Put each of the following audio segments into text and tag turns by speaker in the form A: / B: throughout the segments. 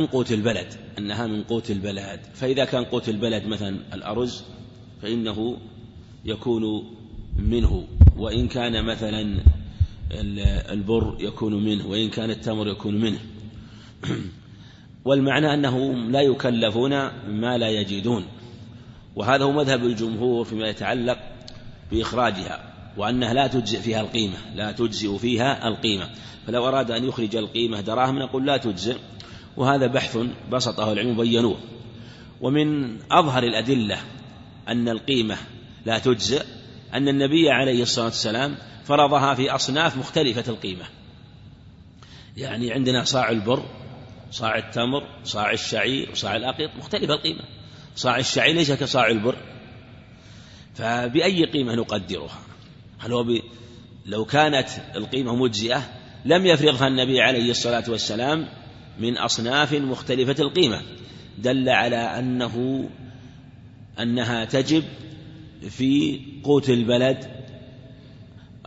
A: من قوت البلد أنها من قوت البلد فإذا كان قوت البلد مثلا الأرز فإنه يكون منه. وإن كان مثلا البر يكون منه وإن كان التمر يكون منه. والمعنى أنهم لا يكلفون ما لا يجدون. وهذا هو مذهب الجمهور فيما يتعلق بإخراجها وأنها لا تجزئ فيها القيمة لا تجزئ فيها القيمة. فلو أراد أن يخرج القيمة دراهم نقول لا تجزئ. وهذا بحث بسطه العلم بينوه. ومن أظهر الأدلة أن القيمة لا تجزئ أن النبي عليه الصلاة والسلام فرضها في أصناف مختلفة القيمة. يعني عندنا صاع البر صاع التمر صاع الشعير وصاع الأقط مختلفة القيمة. صاع الشعير ليس كصاع البر. فبأي قيمة نقدرها؟ هل هو ب... لو كانت القيمة مجزئة لم يفرضها النبي عليه الصلاة والسلام من أصناف مختلفة القيمة دل على أنه أنها تجب في قوت البلد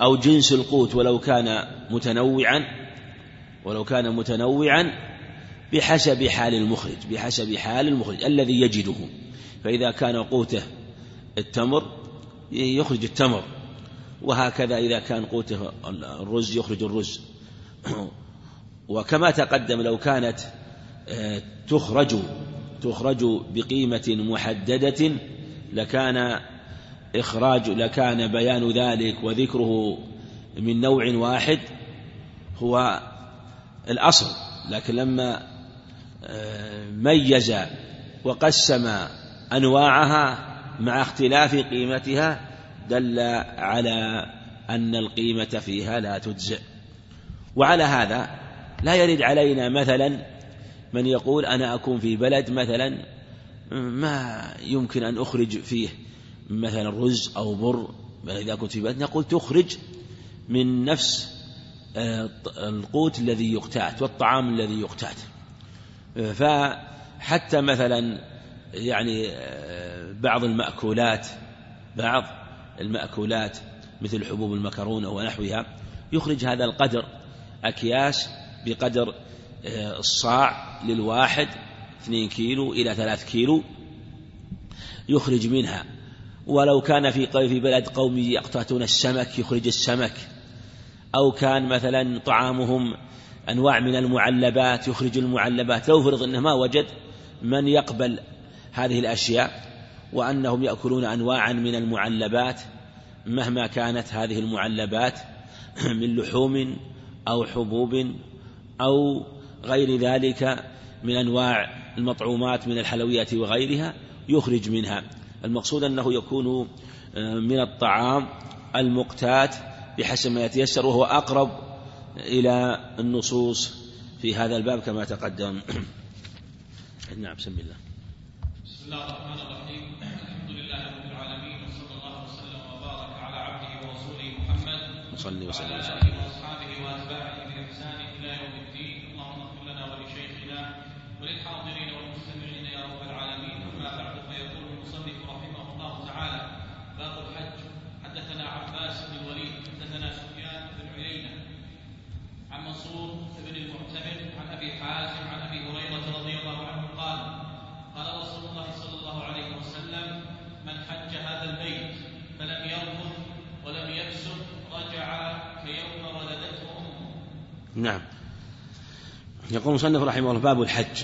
A: أو جنس القوت ولو كان متنوعا ولو كان متنوعا بحسب حال المخرج بحسب حال المخرج الذي يجده. فإذا كان قوته التمر يخرج التمر وهكذا إذا كان قوته الرز يخرج الرز. وكما تقدم لو كانت آه، تخرج تخرج بقيمة محددة لكان إخراج لكان بيان ذلك وذكره من نوع واحد هو الأصل. لكن لما آه، ميز وقسم أنواعها مع اختلاف قيمتها دل على أن القيمة فيها لا تجزئ. وعلى هذا لا يرد علينا مثلا من يقول أنا أكون في بلد مثلا ما يمكن أن أخرج فيه مثلا رز أو بر إذا كنت في بلد نقول تخرج من نفس آه، القوت الذي يقتات والطعام الذي يقتات. فحتى مثلا يعني آه، بعض المأكولات بعض المأكولات مثل حبوب المكرونة ونحوها يخرج هذا القدر أكياس بقدر آه، الصاع للواحد اثنين كيلو إلى ثلاث كيلو يخرج منها. ولو كان في في بلد قوم يقتاتون السمك يخرج السمك. أو كان مثلا طعامهم أنواع من المعلبات يخرج المعلبات. لو فرض أنه ما وجد من يقبل هذه الأشياء وأنهم يأكلون أنواعا من المعلبات مهما كانت هذه المعلبات من لحوم أو حبوب أو غير ذلك من أنواع المطعومات من الحلويات وغيرها يخرج منها. المقصود أنه يكون آه، من الطعام المقتات بحسب ما يتيسر وهو أقرب إلى النصوص في هذا الباب كما تقدم. نعم بسم الله. بسم الله الرحمن الرحيم. الحمد لله رب العالمين وصلى الله وسلم وبارك على عبده ورسوله محمد وصلي وسلم. وسلم وأصحابه وأتباعه بإحسان إلى يوم الدين اللهم اغفر لنا ولشيخنا وللحاضرين والمستمعين يا رب العالمين اما بعد فيقول المصنف رحمه الله تعالى باب الحج حدثنا عباس بن الوليد حدثنا سفيان بن عيينه عن منصور بن المعتمر عن ابي حازم عن ابي هريره رضي الله عنه قال قال رسول الله صلى الله عليه وسلم من حج هذا البيت فلم يرفض ولم يفسق رجع كيوم ولدته امه نعم. يقول المصنف رحمه الله باب الحج.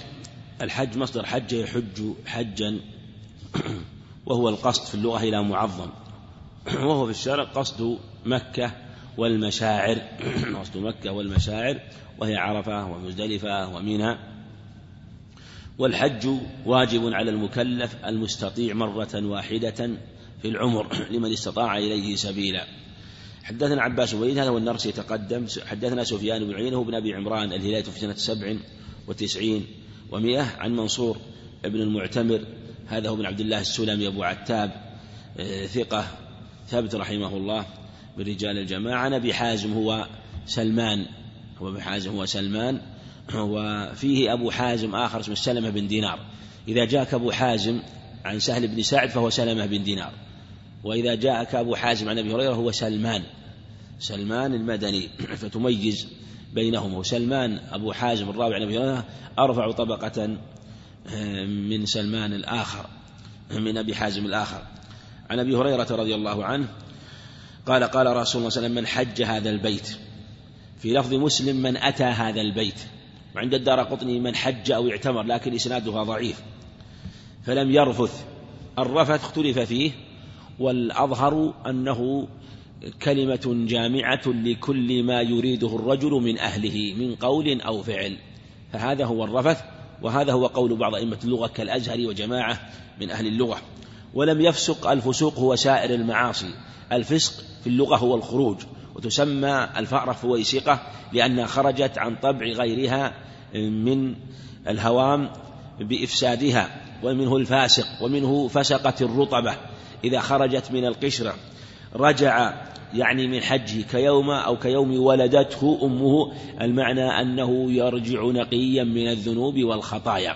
A: الحج مصدر حج يحج حجا وهو القصد في اللغة إلى معظم. وهو في الشرع قصد مكة والمشاعر. قصد مكة والمشاعر وهي عرفة ومزدلفة ومنى. والحج واجب على المكلف المستطيع مرة واحدة في العمر. لمن استطاع إليه سبيلا. حدثنا عباس بن هذا هو النرس يتقدم. حدثنا سفيان بن عيينة بن أبي عمران الهلاية في سنة سبع وتسعين ومئة عن منصور بن المعتمر هذا هو بن عبد الله السلمي أبو عتاب آه، ثقة ثابت رحمه الله من رجال الجماعة. عن أبي حازم هو سلمان هو أبي حازم هو سلمان وفيه أبو حازم آخر اسمه سلمة بن دينار. إذا جاءك أبو حازم عن سهل بن سعد فهو سلمة بن دينار. وإذا جاءك أبو حازم عن أبي هريرة هو سلمان. سلمان المدني. فتميز بينهما. وسلمان أبو حازم الراوي عن أبي هريرة أرفع طبقة آه، من سلمان الآخر من أبي حازم الآخر. عن أبي هريرة رضي الله عنه قال قال رسول الله صلى الله عليه وسلم من حج هذا البيت. في لفظ مسلم من أتى هذا البيت. وعند الدار قطني من حج أو اعتمر. لكن إسنادها ضعيف. فلم يرفث. الرفث اختلف فيه. والأظهر أنه كلمة جامعة لكل ما يريده الرجل من أهله من قول أو فعل. فهذا هو الرفث وهذا هو قول بعض أئمة اللغة كالأزهر وجماعة من أهل اللغة. ولم يفسق الفسوق هو سائر المعاصي. الفسق في اللغة هو الخروج وتسمى الفأرة فويسقة لأنها خرجت عن طبع غيرها من الهوام بإفسادها ومنه الفاسق ومنه فسقة الرطبة. إذا خرجت من القشرة رجع يعني من حجه كيوم أو كيوم ولدته أمه المعنى أنه يرجع نقيا من الذنوب والخطايا.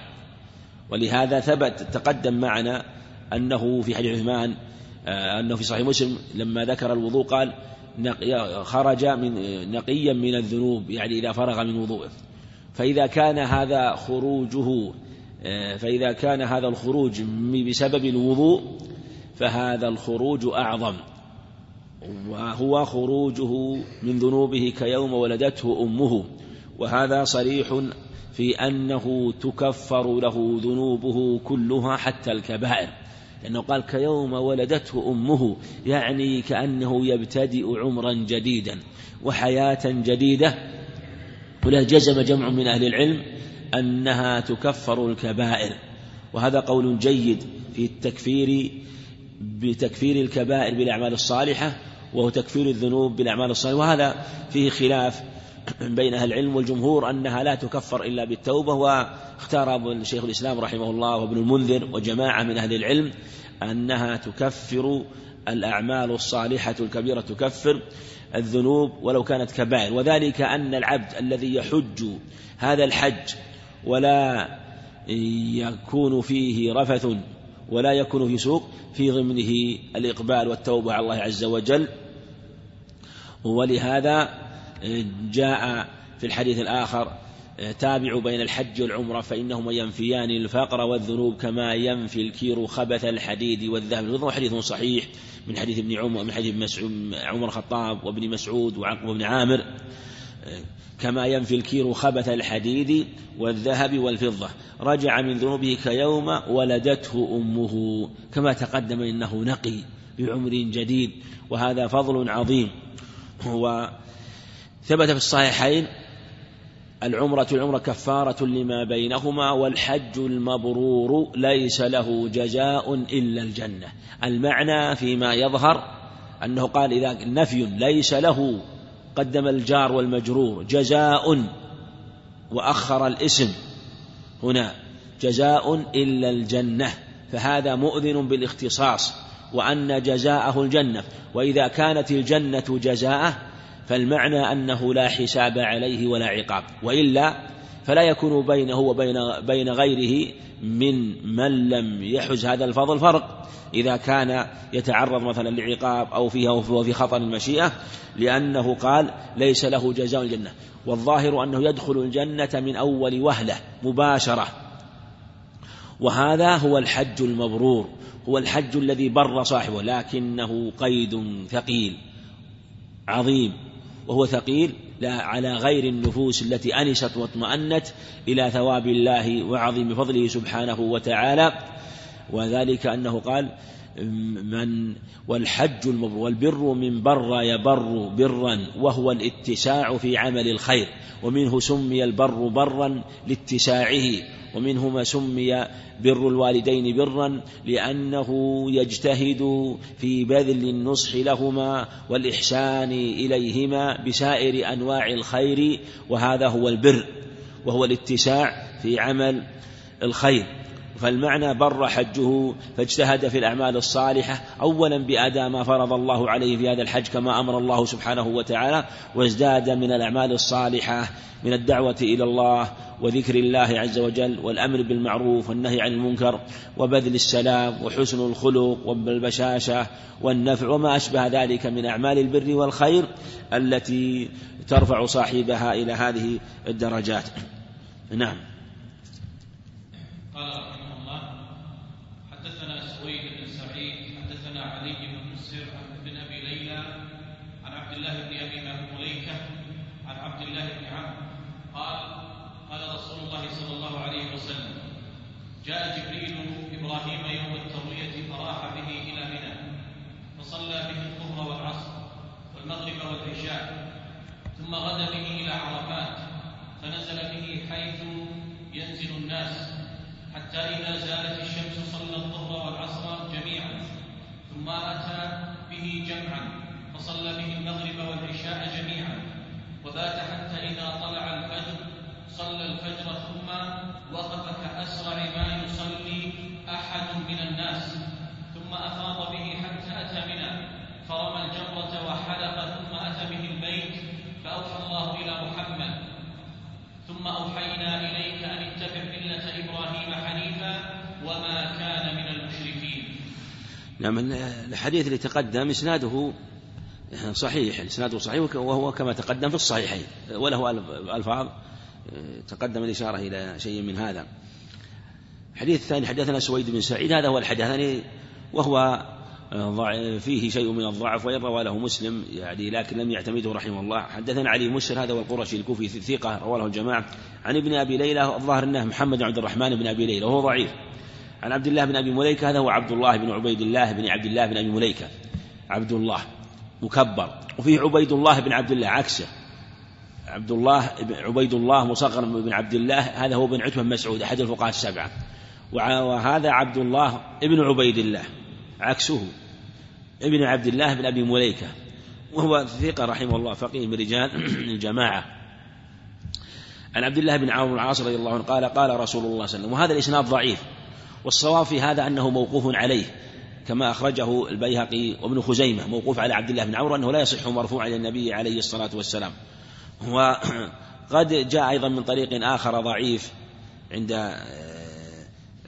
A: ولهذا ثبت تقدم معنا أنه في حديث عثمان آه، أنه في صحيح مسلم لما ذكر الوضوء قال خرج من نقيا من الذنوب يعني إذا فرغ من وضوءه فإذا كان هذا خروجه آه، فإذا كان هذا الخروج بسبب الوضوء فهذا الخروج أعظم. وهو خروجه من ذنوبه كيوم ولدته أمه. وهذا صريح في أنه تكفر له ذنوبه كلها حتى الكبائر. لأنه قال كيوم ولدته أمه يعني كأنه يبتدئ عمرا جديدا وحياة جديدة. ولا جزم جمع من أهل العلم أنها تكفر الكبائر. وهذا قول جيد في التكفير بتكفير الكبائر بالأعمال الصالحة وهو تكفير الذنوب بالأعمال الصالحة. وهذا فيه خلاف بين أهل العلم والجمهور أنها لا تكفر إلا بالتوبة. واختار شيخ الإسلام رحمه الله وابن المنذر وجماعة من أهل العلم أنها تكفر الأعمال الصالحة الكبيرة تكفر الذنوب ولو كانت كبائر. وذلك أن العبد الذي يحج هذا الحج ولا يكون فيه رفث ولا يكون في سوق في ضمنه الإقبال والتوبة على الله عز وجل. ولهذا جاء في الحديث الآخر تابعوا بين الحج والعمرة فإنهما ينفيان الفقر والذنوب كما ينفي الكير خبث الحديد والذهب. وهو حديث صحيح من حديث ابن عمر من حديث عمر الخطاب وابن مسعود وعقب بن عامر. كما ينفي الكير خبث الحديد والذهب والفضة. رجع من ذنوبه كيوم ولدته أمه. كما تقدم إنه نقي بعمر جديد وهذا فضل عظيم. وثبت في الصحيحين العمرة العمرة كفارة لما بينهما والحج المبرور ليس له جزاء إلا الجنة. المعنى فيما يظهر أنه قال إذا نفي ليس له قدم الجار والمجرور جزاء وأخر الاسم. هنا جزاء إلا الجنة فهذا مؤذن بالاختصاص وأن جزاءه الجنة. وإذا كانت الجنة جزاءه فالمعنى أنه لا حساب عليه ولا عقاب وإلا فلا يكون بينه وبين بين غيره من من لم يحز هذا الفضل فرق إذا كان يتعرض مثلا لعقاب أو فيها وهو في خطر المشيئة لأنه قال ليس له جزاء الجنة. والظاهر أنه يدخل الجنة من أول وهلة مباشرة. وهذا هو الحج المبرور هو الحج الذي بر صاحبه لكنه قيد ثقيل عظيم. وهو ثقيل لا على غير النفوس التي أنست واطمأنت إلى ثواب الله وعظيم فضله سبحانه وتعالى. وذلك أنه قال من والحج المبر والبر من بر يبر برا وهو الاتساع في عمل الخير. ومنه سمي البر برا لاتساعه ومنه ما سمي بر الوالدين برا لأنه يجتهد في بذل النصح لهما والإحسان إليهما بسائر أنواع الخير وهذا هو البر وهو الاتساع في عمل الخير. فالمعنى بر حجه فاجتهد في الأعمال الصالحة أولا بأداء ما فرض الله عليه في هذا الحج كما أمر الله سبحانه وتعالى وازداد من الأعمال الصالحة من الدعوة إلى الله وذكر الله عز وجل والأمر بالمعروف والنهي عن المنكر وبذل السلام وحسن الخلق والبشاشة والنفع وما أشبه ذلك من أعمال البر والخير التي ترفع صاحبها إلى هذه الدرجات. نعم.
B: قال رحمه الله حدثنا سويد بن سعيد حدثنا علي بن مسر بن ابي ليلى عن عبد الله بن ابي مليكه عن عبد الله بن عمرو قال قال رسول الله صلى الله عليه وسلم. جاء جبريل إبراهيم يوم التروية فراح به إلى منى فصلى به الظهر والعصر والمغرب والعشاء ثم غدا به إلى عرفات فنزل به حيث ينزل الناس حتى إذا زالت الشمس صلى الظهر والعصر جميعا ثم أتى به جمعا فصلى به المغرب والعشاء جميعا وبات حتى إذا طلع الفجر صلى الفجر ثم وقف كأسرع ما يصلي أحد من الناس ثم أفاض به حتى أتى منى فرمى الجمرة وحلق ثم أتى به البيت فأوحى الله إلى محمد. ثم أوحينا إليك أن اتبع ملة إبراهيم حنيفا وما كان من المشركين.
A: نعم الحديث اللي تقدم إسناده صحيح إسناده صحيح وهو كما تقدم في الصحيحين وله ألفاظ. تقدم الإشارة إلى شيء من هذا. الحديث الثاني حدثنا سويد بن سعيد هذا هو الحديث الثاني وهو فيه شيء من الضعف وإن روى له مسلم يعني لكن لم يعتمده رحمه الله. حدثنا علي مسر هذا هو القرشي الكوفي ثقة رواه الجماعة. عن ابن أبي ليلى الظاهر أنه محمد عبد الرحمن بن أبي ليلى وهو ضعيف. عن عبد الله بن أبي مليكة هذا هو عبد الله بن عبيد الله بن عبد الله بن أبي مليكة. عبد الله مكبر. وفيه عبيد الله بن عبد الله عكسه. عبد الله عبيد الله مصغر بن عبد الله هذا هو بن عتبة بن مسعود أحد الفقهاء السبعة. وهذا عبد الله ابن عبيد الله عكسه ابن عبد الله بن أبي مليكة. وهو ثقة رحمه الله فقيه من رجال الجماعة. عن عبد الله بن عمرو العاص رضي الله عنه قال قال رسول الله صلى الله عليه وسلم وهذا الإسناد ضعيف. والصواب في هذا أنه موقوف عليه كما أخرجه البيهقي وابن خزيمة موقوف على عبد الله بن عمرو أنه لا يصح مرفوعا إلى النبي عليه الصلاة والسلام. وقد جاء أيضا من طريق آخر ضعيف عند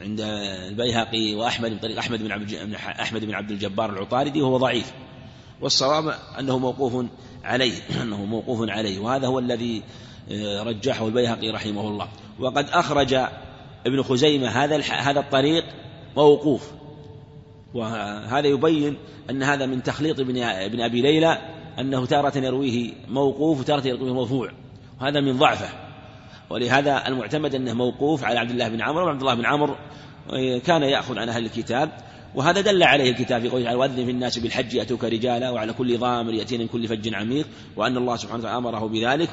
A: عند البيهقي وأحمد من طريق أحمد بن عبد أحمد بن عبد الجبار العطاردي وهو ضعيف. والصواب أنه موقوف عليه أنه موقوف عليه وهذا هو الذي آه، رجحه البيهقي رحمه الله. وقد أخرج ابن خزيمة هذا هذا الطريق موقوف. وهذا يبين أن هذا من تخليط ابن ابن أبي ليلى أنه تارة يرويه موقوف وتارة يرويه مرفوع. وهذا من ضعفه. ولهذا المعتمد أنه موقوف على عبد الله بن عمرو وعبد الله بن عمرو كان يأخذ عن أهل الكتاب. وهذا دل عليه الكتاب في قوله تعالى وأذن في الناس بالحج يأتوك رجالا وعلى كل ضامر يأتين من كل فج عميق وأن الله سبحانه وتعالى أمره بذلك.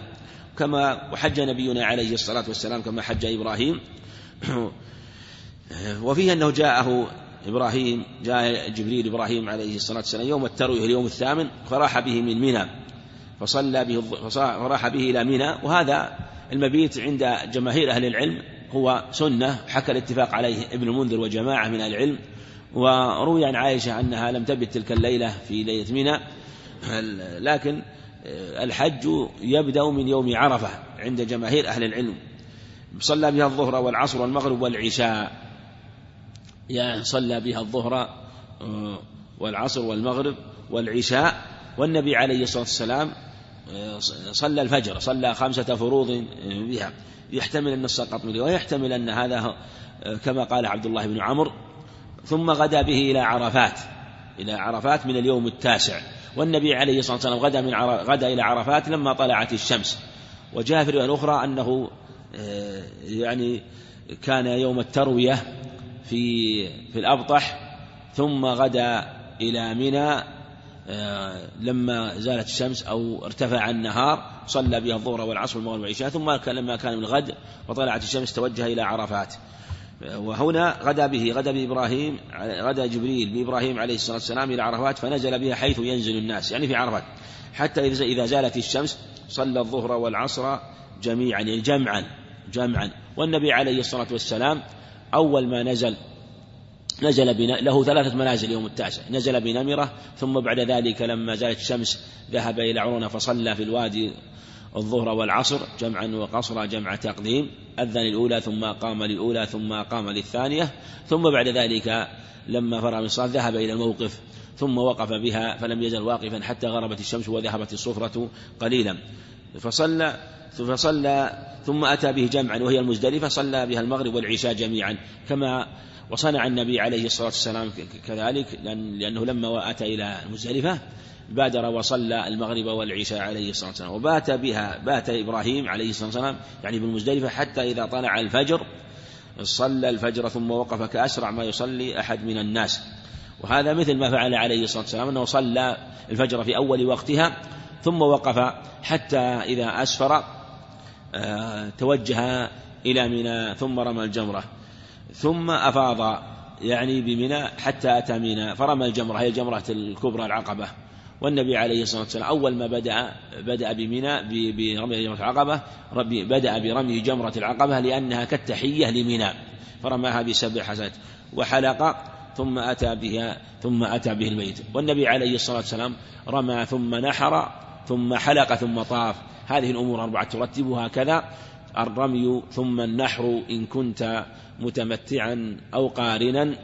A: كما وحج نبينا عليه الصلاة والسلام كما حج إبراهيم. وفيه أنه جاءه إبراهيم جاء جبريل إبراهيم عليه الصلاة والسلام يوم التروية اليوم الثامن فراح به من منى فصلى به فراح به إلى منى وهذا المبيت عند جماهير أهل العلم هو سنة حكى الاتفاق عليه ابن المنذر وجماعة من العلم وروي عن عائشة أنها لم تبت تلك الليلة في ليلة منى لكن الحج يبدأ من يوم عرفة عند جماهير أهل العلم. صلى بها الظهر والعصر والمغرب والعشاء. يعني صلى بها الظهر والعصر والمغرب والعشاء. والنبي عليه الصلاة والسلام صلى الفجر صلى خمسة فروض بها. يحتمل أن سقط منه ويحتمل أن هذا كما قال عبد الله بن عمرو. ثم غدا به إلى عرفات إلى عرفات من اليوم التاسع. والنبي عليه الصلاة والسلام غدا من غدا إلى عرفات لما طلعت الشمس. وجاء في الرواية الأخرى أنه آه، يعني كان يوم التروية في في الأبطح ثم غدا إلى منى آه، لما زالت الشمس أو ارتفع النهار صلى بها الظهر والعصر والمغرب والعشاء ثم لما كان من الغد وطلعت الشمس توجه إلى عرفات. وهنا غدا به غدا بإبراهيم غدا جبريل بإبراهيم عليه الصلاة والسلام إلى عرفات فنزل بها حيث ينزل الناس يعني في عرفات. حتى إذا زالت الشمس صلى الظهر والعصر جميعا يعني جمعا جمعا. والنبي عليه الصلاة والسلام أول ما نزل نزل بنا له ثلاثة منازل يوم التاسع. نزل بنمرة ثم بعد ذلك لما زالت الشمس ذهب إلى عرونة فصلى في الوادي الظهر والعصر جمعا وقصرا جمع تقديم. أذن الأولى ثم قام للأولى ثم قام للثانية ثم بعد ذلك لما فرغ من الصلاة ذهب إلى الموقف ثم وقف بها فلم يزل واقفا حتى غربت الشمس وذهبت الصفرة قليلا. فصلى فصلى ثم أتى به جمعا وهي المزدلفة صلى بها المغرب والعشاء جميعا كما وصنع النبي عليه الصلاة والسلام كذلك لأنه لما أتى إلى المزدلفة بادر وصلى المغرب والعشاء عليه الصلاة والسلام وبات بها بات إبراهيم عليه الصلاة والسلام يعني بالمزدلفة حتى إذا طلع الفجر صلى الفجر ثم وقف كأسرع ما يصلي أحد من الناس. وهذا مثل ما فعل عليه الصلاة والسلام أنه صلى الفجر في أول وقتها ثم وقف حتى إذا أسفر توجه إلى منى ثم رمى الجمرة ثم أفاض يعني بمنى حتى أتى منى فرمى الجمرة هي الجمرة الكبرى العقبة. والنبي عليه الصلاة والسلام أول ما بدأ بدأ بمنى برمي جمرة العقبة بدأ برمي جمرة العقبة لأنها كالتحية لمنى فرماها بسبع حسنات. وحلق ثم أتى بها ثم أتى به البيت والنبي عليه الصلاة والسلام رمى ثم نحر ثم حلق ثم طاف. هذه الأمور أربعة ترتبها كذا الرمي ثم النحر إن كنت متمتعا أو قارنا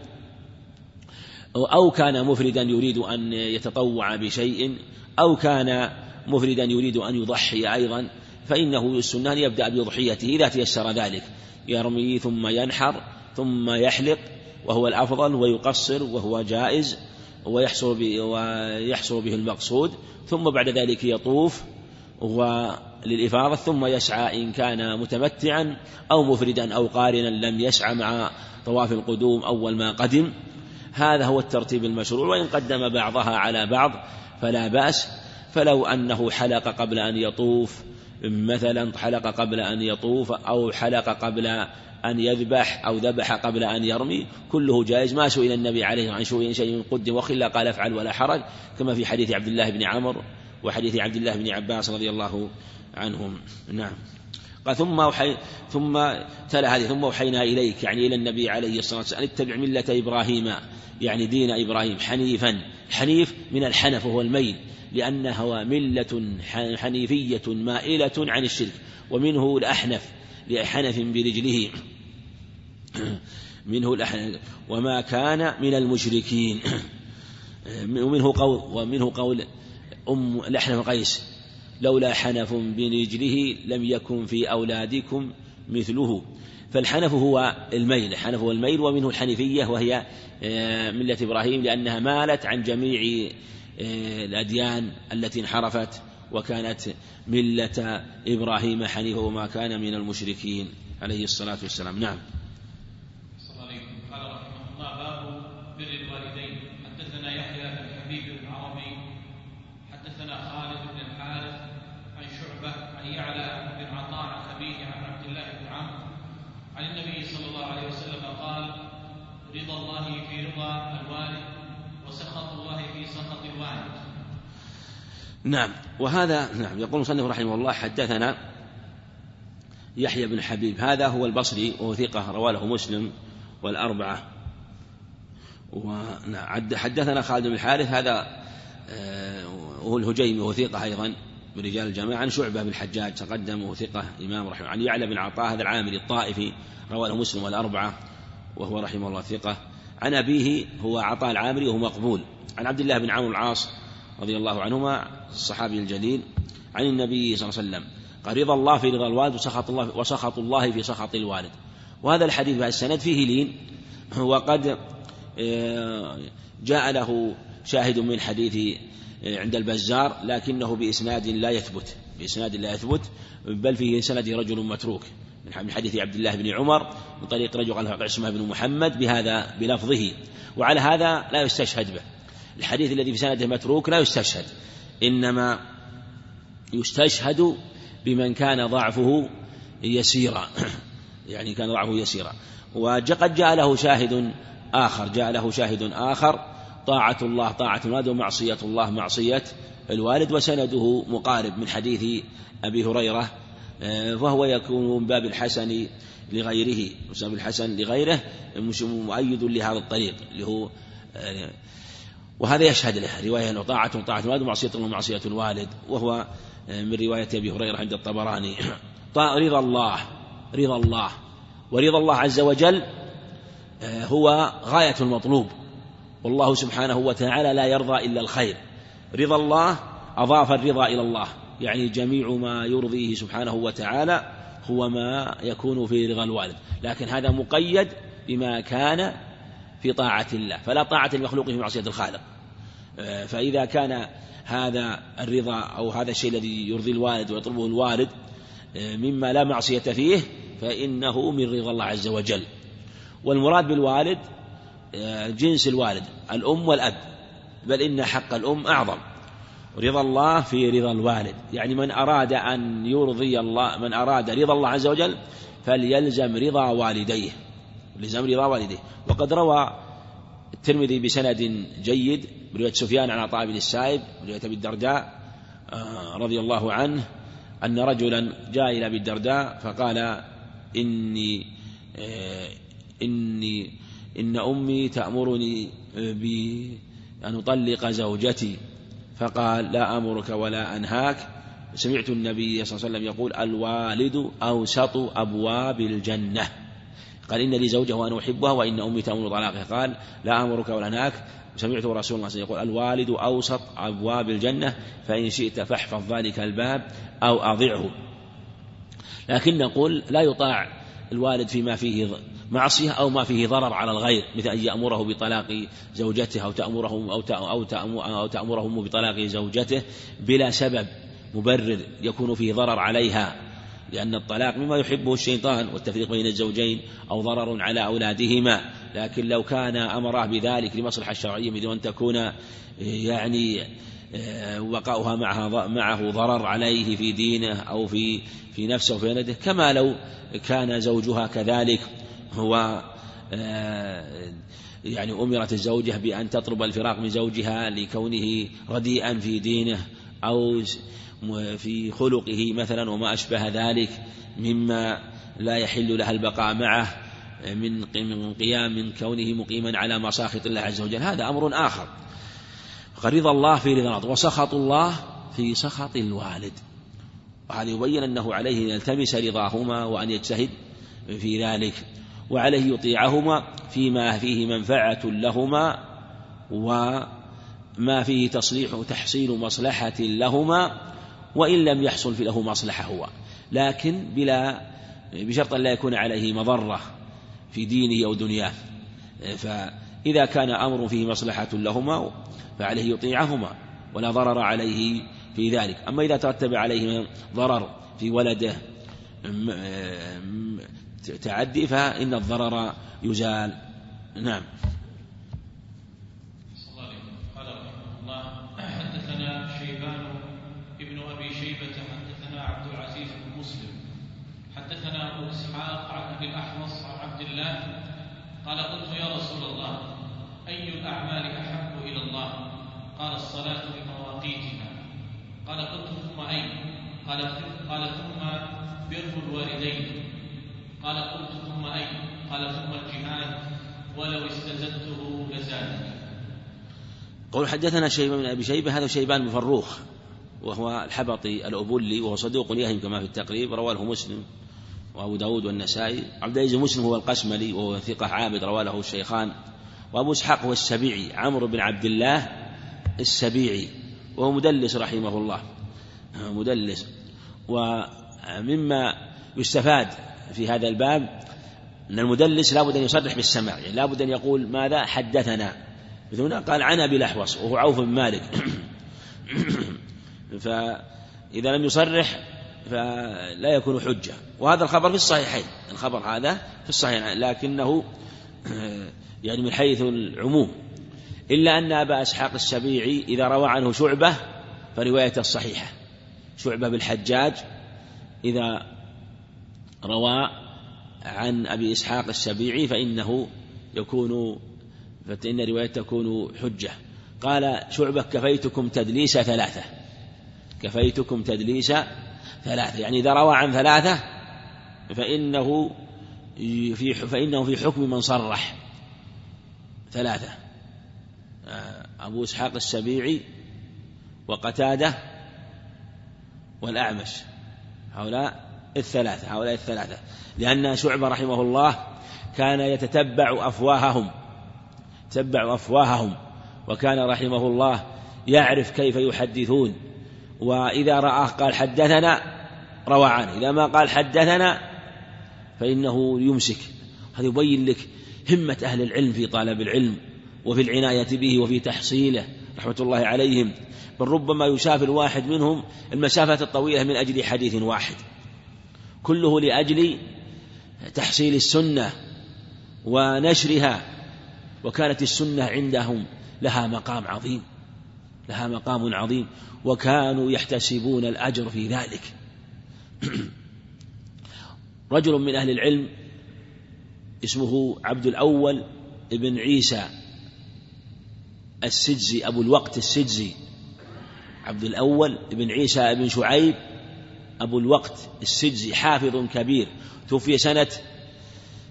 A: أو كان مفردا يريد أن يتطوع بشيء أو كان مفردا يريد أن يضحي أيضا فإنه السنة أن يبدأ بأضحيته إذا تيسر ذلك. يرمي ثم ينحر ثم يحلق وهو الأفضل ويقصر وهو جائز ويحصل به المقصود ثم بعد ذلك يطوف وللإفاضة ثم يسعى إن كان متمتعا أو مفردا أو قارنا لم يسعى مع طواف القدوم أول ما قدم. هذا هو الترتيب المشروع وإن قدم بعضها على بعض فلا بأس. فلو أنه حلق قبل أن يطوف مثلا حلق قبل أن يطوف أو حلق قبل أن يذبح أو ذبح قبل أن يرمي كله جائز. ما سئل النبي عليه عن شيء قدم وخلا قال افعل ولا حرج. كما في حديث عبد الله بن عمرو وحديث عبد الله بن عباس رضي الله عنهم. نعم. قال ثم أوحي ثم تلا هذه ثم أوحينا إليك يعني إلى النبي عليه الصلاة والسلام اتبع ملة إبراهيم يعني دين إبراهيم حنيفا. حنيف من الحنف وهو الميل لأنه ملة حنيفية مائلة عن الشرك ومنه الأحنف لحنف برجله. منه الأحنف وما كان من المشركين. ومنه قول ومنه قول أم الأحنف قيس لولا حنف برجله لم يكن في أولادكم مثله. فالحنف هو الميل الحنف هو الميل ومنه الحنيفية وهي آه، ملة إبراهيم لأنها مالت عن جميع آه، الأديان التي انحرفت وكانت ملة إبراهيم حنيفا وما كان من المشركين عليه الصلاة والسلام. نعم. نعم. وهذا نعم يقول المصنف رحمه الله حدثنا يحيى بن حبيب. هذا هو البصري وهو ثقة رواه مسلم والأربعة. ونعم حدثنا خالد بن الحارث. هذا آه، وهو الهجيمي وهو ثقة أيضا من رجال الجماعة. عن شعبة بن الحجاج تقدم وهو ثقة إمام رحمه عن يعلى بن عطاء هذا العامري الطائفي رواه مسلم والأربعة وهو رحمه الله ثقة. عن أبيه هو عطاء العامري وهو مقبول. عن عبد الله بن عمرو العاص رضي الله عنهما الصحابي الجليل عن النبي صلى الله عليه وسلم قال رضا الله في رضا الوالد وسخط الله وسخط الله في سخط الوالد. وهذا الحديث بعد السند فيه لين وقد آه، جاء له شاهد من حديث آه، عند البزار لكنه بإسناد لا يثبت بإسناد لا يثبت بل فيه سند رجل متروك من حديث عبد الله بن عمر من طريق رجل قال عصمة بن محمد بهذا بلفظه وعلى هذا لا يستشهد به. الحديث الذي في سنده متروك لا يستشهد إنما يستشهد بمن كان ضعفه يسيرا. يعني كان ضعفه يسيرا. وقد جاء له شاهد آخر جاء له شاهد آخر طاعة الله طاعة الوالد ومعصية الله معصية الوالد وسنده مقارب من حديث أبي هريرة فهو يكون من باب الحسن لغيره وسبب الحسن لغيره مؤيد لهذا الطريق اللي هو آه، وهذا يشهد له رواية أنه طاعة طاعة الوالد ومعصية ومعصية الوالد وهو من رواية أبي هريرة عند الطبراني. رضا الله رضا الله. ورضا الله عز وجل آه، هو غاية المطلوب. والله سبحانه وتعالى لا يرضى إلا الخير. رضا الله أضاف الرضا إلى الله. يعني جميع ما يرضيه سبحانه وتعالى هو ما يكون في رضا الوالد. لكن هذا مقيد بما كان في طاعة الله فلا طاعة المخلوق في معصية الخالق. آه، فإذا كان هذا الرضا أو هذا الشيء الذي يرضي الوالد ويطلبه الوالد آه، مما لا معصية فيه فإنه من رضا الله عز وجل. والمراد بالوالد آه، جنس الوالد الأم والأب بل إن حق الأم أعظم. رضا الله في رضا الوالد. يعني من أراد أن يرضي الله من أراد رضا الله عز وجل فليلزم رضا والديه. لزم رضا والديه وقد روى الترمذي بسند جيد برواية سفيان عن عطاء بن السائب برواية أبي الدرداء آه، رضي الله عنه أن رجلا جاء إلى أبي الدرداء فقال إني آه، إني إن أمي تأمرني بأن أطلق زوجتي. فقال لا أمرك ولا أنهاك. سمعت النبي صلى الله عليه وسلم يقول الوالد أوسط أبواب الجنة. قال إن لي زوجة وأنا أحبها وإن أمي تأمر طلاقها. قال لا أمرك ولا أنهاك سمعت رسول الله صلى الله عليه وسلم يقول الوالد أوسط أبواب الجنة فإن شئت فاحفظ ذلك الباب أو أضعه. لكن نقول لا يطاع الوالد فيما فيه معصية أو ما فيه ضرر على الغير مثل أن يأمره بطلاق زوجته أو تأمره أو أو تأمره بطلاق زوجته بلا سبب مبرر يكون فيه ضرر عليها. لأن الطلاق مما يحبه الشيطان والتفريق بين الزوجين أو ضرر على أولادهما. لكن لو كان أمره بذلك لمصلحة الشرعية بدون أن تكون يعني وقاؤها معها معه ضرر عليه في دينه أو في في نفسه وفي ولده كما لو كان زوجها كذلك هو يعني أمرت الزوجة بأن تطلب الفراق من زوجها لكونه رديئا في دينه أو في خلقه مثلا وما أشبه ذلك مما لا يحل لها البقاء معه من قيام من كونه مقيما على مساخط الله عز وجل. هذا أمر آخر. فرضا الله في رضا الله. وسخط الله في سخط الوالد. وهذا يبين أنه عليه أن يلتمس رضاهما وأن يجتهد في ذلك. وعليه يطيعهما فيما فيه منفعة لهما وما فيه تصليح تحصيل مصلحة لهما. وإن لم يحصل في له مصلحة هو. لكن بلا بشرط أن لا يكون عليه مضرة في دينه أو دنياه. فإذا كان أمر فيه مصلحة لهما فعليه يطيعهما ولا ضرر عليه في ذلك. أما إذا ترتب عليه ضرر في ولده تعدي فإن الضرر يزال نعم
B: قال رحمه الله حدثنا شيبان ابن ابي شيبه حدثنا عبد العزيز بن مسلم حدثنا ابو اسحاق عن ابي الاحوص عن عبد الله قال قلت يا رسول الله أي الأعمال أحب إلى الله؟ قال الصلاة بمواقيتها. قال قلت ثم أين؟ قال قال ثم بر الوالدين. قال قلت ثم أين؟ قال ثم الجهاد ولو استزدته لزادني.
A: قول حدثنا شيبان بن أبي شيبة هذا شيبان بن فروخ وهو الحبطي الأبولي وهو صدوق يهم كما في التقريب رواه مسلم. وأبو داود والنسائي. عبد العزيز مسلم هو القشملي وهو ثقة عابد رواه له الشيخان. وأبو إسحاق هو السبيعي عمرو بن عبد الله السبيعي وهو مدلس رحمه الله. مدلس. ومما يستفاد في هذا الباب أن المدلس لابد أن يصرح بالسماع يعني لابد أن يقول ماذا حدثنا. مثل هنا قال عن أبي الأحوص وهو عوف بن مالك. فإذا لم يصرح فلا يكون حجة. وهذا الخبر في الصحيحين. الخبر هذا في الصحيحين لكنه يعني من حيث العموم. إلا أن أبا إسحاق السبيعي إذا روى عنه شعبة فروايته الصحيحة. شعبة بالحجاج إذا روى عن أبي إسحاق السبيعي فإنه يكون فإن رواية تكون حجة. قال شعبة كفيتكم تدليس ثلاثة. كفيتكم تدليس ثلاثة. يعني إذا روى عن ثلاثة فإنه في فإنه في حكم من صرح. ثلاثة. آه، أبو إسحاق السبيعي وقتادة والأعمش. هؤلاء الثلاثة هؤلاء الثلاثة. لأن شعبة رحمه الله كان يتتبع أفواههم تبع أفواههم وكان رحمه الله يعرف كيف يحدثون. وإذا رآه قال حدثنا روى عنه. إذا ما قال حدثنا فإنه يمسك. هذا يبين لك همة أهل العلم في طلب العلم وفي العناية به وفي تحصيله رحمة الله عليهم. بل ربما يسافر واحد منهم المسافة الطويلة من أجل حديث واحد. كله لأجل تحصيل السنة ونشرها. وكانت السنة عندهم لها مقام عظيم. لها مقام عظيم وكانوا يحتسبون الأجر في ذلك. رجل من أهل العلم اسمه عبد الأول ابن عيسى السجزي أبو الوقت السجزي. عبد الأول ابن عيسى بن شعيب أبو الوقت السجزي حافظ كبير. توفي سنة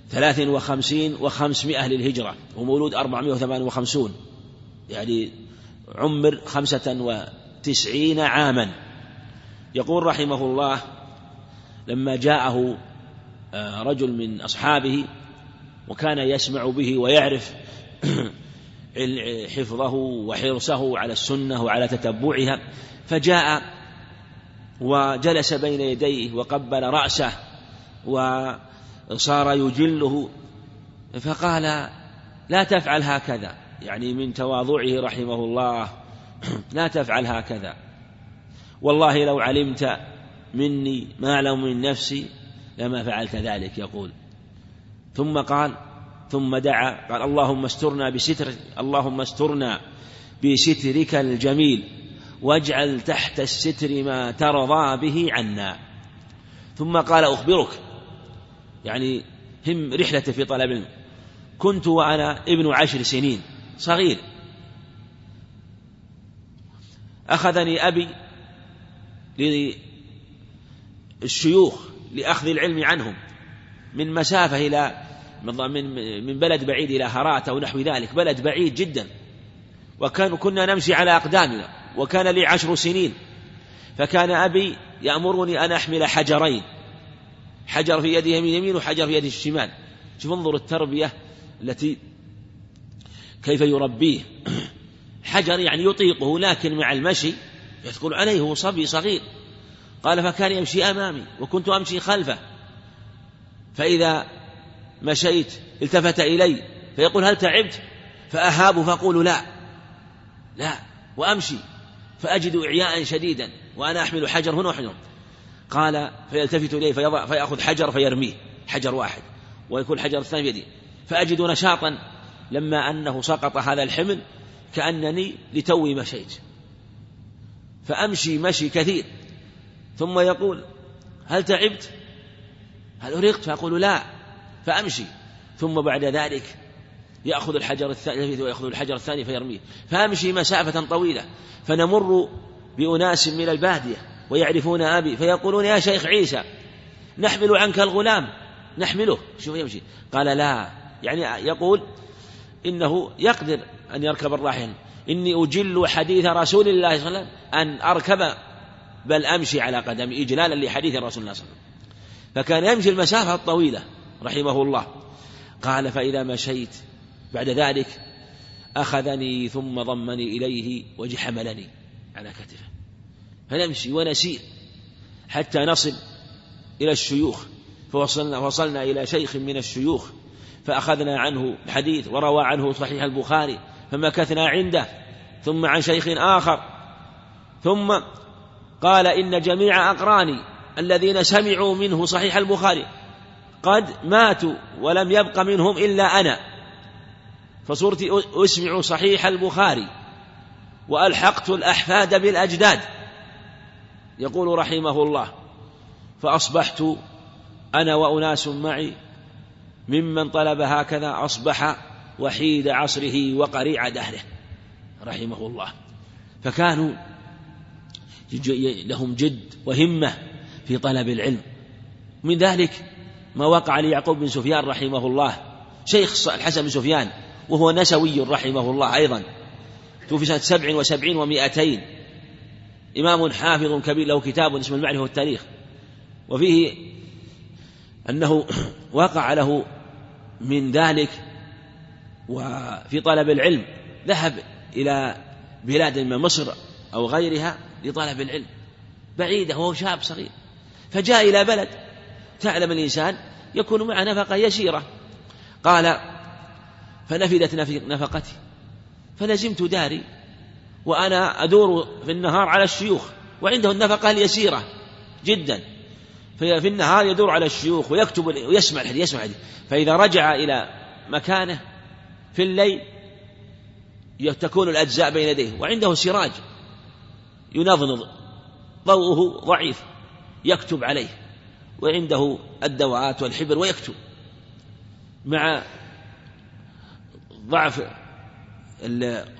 A: ثلاث وخمسين وخمسمائة للهجرة ومولود أربعمائة وثمان وخمسون. يعني عمر خمسة وتسعين عاما. يقول رحمه الله لما جاءه آه، رجل من أصحابه وكان يسمع به ويعرف حفظه وحرصه على السنة وعلى تتبعها فجاء وجلس بين يديه وقبل رأسه وصار يجله فقال لا تفعل هكذا. يعني من تواضعه رحمه الله لا تفعل هكذا. والله لو علمت مني ما أعلم من نفسي لما فعلت ذلك يقول. ثم قال ثم دعا قال اللهم استرنا بستر اللهم استرنا بسترك الجميل واجعل تحت الستر ما ترضى به عنا. ثم قال أخبرك. يعني هم رحلته في طلب كنت وأنا ابن عشر سنين. صغير. أخذني أبي للشيوخ لأخذ العلم عنهم من مسافة إلى من من بلد بعيد إلى هرات أو نحو ذلك بلد بعيد جدا. وكان كنا نمشي على أقدامنا وكان لي عشر سنين. فكان أبي يأمرني أن أحمل حجرين حجر في يده يمين وحجر في يده الشمال. شوف انظر التربية التي كيف يربيه؟ حجر يعني يطيقه لكن مع المشي يثقل عليه هو صبي صغير. قال فكان يمشي أمامي وكنت أمشي خلفه. فإذا مشيت التفت إلي فيقول هل تعبت؟ فأهاب فأقول لا. لا وأمشي فأجد إعياء شديدا وأنا أحمل حجر هنا وحجر قال فيلتفت إلي فيضع فيأخذ حجر فيرميه حجر واحد ويكون الحجر الثاني بيدي. فأجد نشاطا لما أنه سقط هذا الحمل كأنني لتوي مشيت. فأمشي مشي كثير. ثم يقول هل تعبت؟ هل أرقت فأقول لا فأمشي. ثم بعد ذلك يأخذ الحجر الثاني ويأخذ الحجر الثاني فيرميه. فأمشي مسافة طويلة فنمر بأناس من البادية ويعرفون أبي فيقولون يا شيخ عيسى نحمل عنك الغلام نحمله. شوف يمشي. قال لا يعني يقول إنه يقدر أن يركب الراحل إني أجل حديث رسول الله صلى الله عليه وسلم أن أركب بل أمشي على قدمي إجلالا لحديث الرسول الله صلى الله عليه وسلم. فكان يمشي المسافة الطويلة رحمه الله. قال فإذا مشيت بعد ذلك أخذني ثم ضمني إليه وحملني على كتفه. فنمشي ونسير حتى نصل إلى الشيوخ. فوصلنا وصلنا إلى شيخ من الشيوخ. فأخذنا عنه الحديث وروى عنه صحيح البخاري فمكثنا عنده ثم عن شيخ آخر ثم قال إن جميع أقراني الذين سمعوا منه صحيح البخاري قد ماتوا ولم يبق منهم إلا أنا. فصرت أسمع صحيح البخاري وألحقت الأحفاد بالأجداد يقول رحمه الله فأصبحت أنا وأناس معي ممن طلب هكذا أصبح وحيد عصره وقريع دهره. رحمه الله. فكانوا لهم جد وهمة في طلب العلم. من ذلك ما وقع ليعقوب بن سفيان رحمه الله شيخ الحسن بن سفيان وهو نسوي رحمه الله أيضا. توفي سنة سبع وسبعين ومائتين إمام حافظ كبير له كتاب اسمه المعرفة والتاريخ. وفيه أنه وقع له من ذلك وفي طلب العلم ذهب إلى بلاد من مصر أو غيرها لطلب العلم. بعيدة وهو شاب صغير. فجاء إلى بلد تعلم الإنسان يكون مع نفقة يسيرة. قال فنفدت نفقتي. فلزمت داري وأنا أدور في النهار على الشيوخ وعنده النفقة اليسيرة جدا. في النهار يدور على الشيوخ ويكتب ويسمع الحديث يسمع الحديث. فإذا رجع إلى مكانه في الليل تكون الأجزاء بين يديه وعنده سراج ينضنض ضوءه ضعيف يكتب عليه وعنده الدواءات والحبر ويكتب. مع ضعف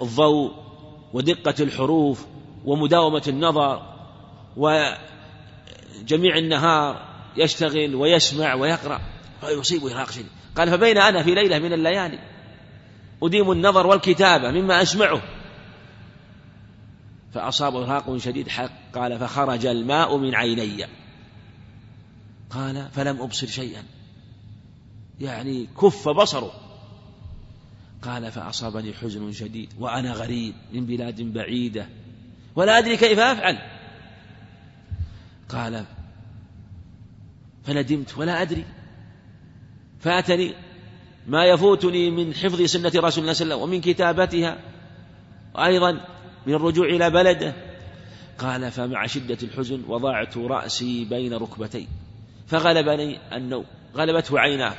A: الضوء ودقة الحروف ومداومة النظر وجميع النهار يشتغل ويسمع ويقرأ فيصيبه إرهاق شديد. قال فبين أنا في ليلة من الليالي أديم النظر والكتابة مما أسمعه. فأصابه إرهاق شديد حق قال فخرج الماء من عيني. قال فلم أبصر شيئا. يعني كف بصره. قال فأصابني حزن شديد وأنا غريب من بلاد بعيدة ولا أدري كيف أفعل. قال فندمت ولا أدري. فأتني ما يفوتني من حفظ سنة رسول الله صلى الله عليه وسلم ومن كتابتها وأيضا من الرجوع إلى بلده. قال فمع شدة الحزن وضعت رأسي بين ركبتي فغلبني النوم غلبته عيناه.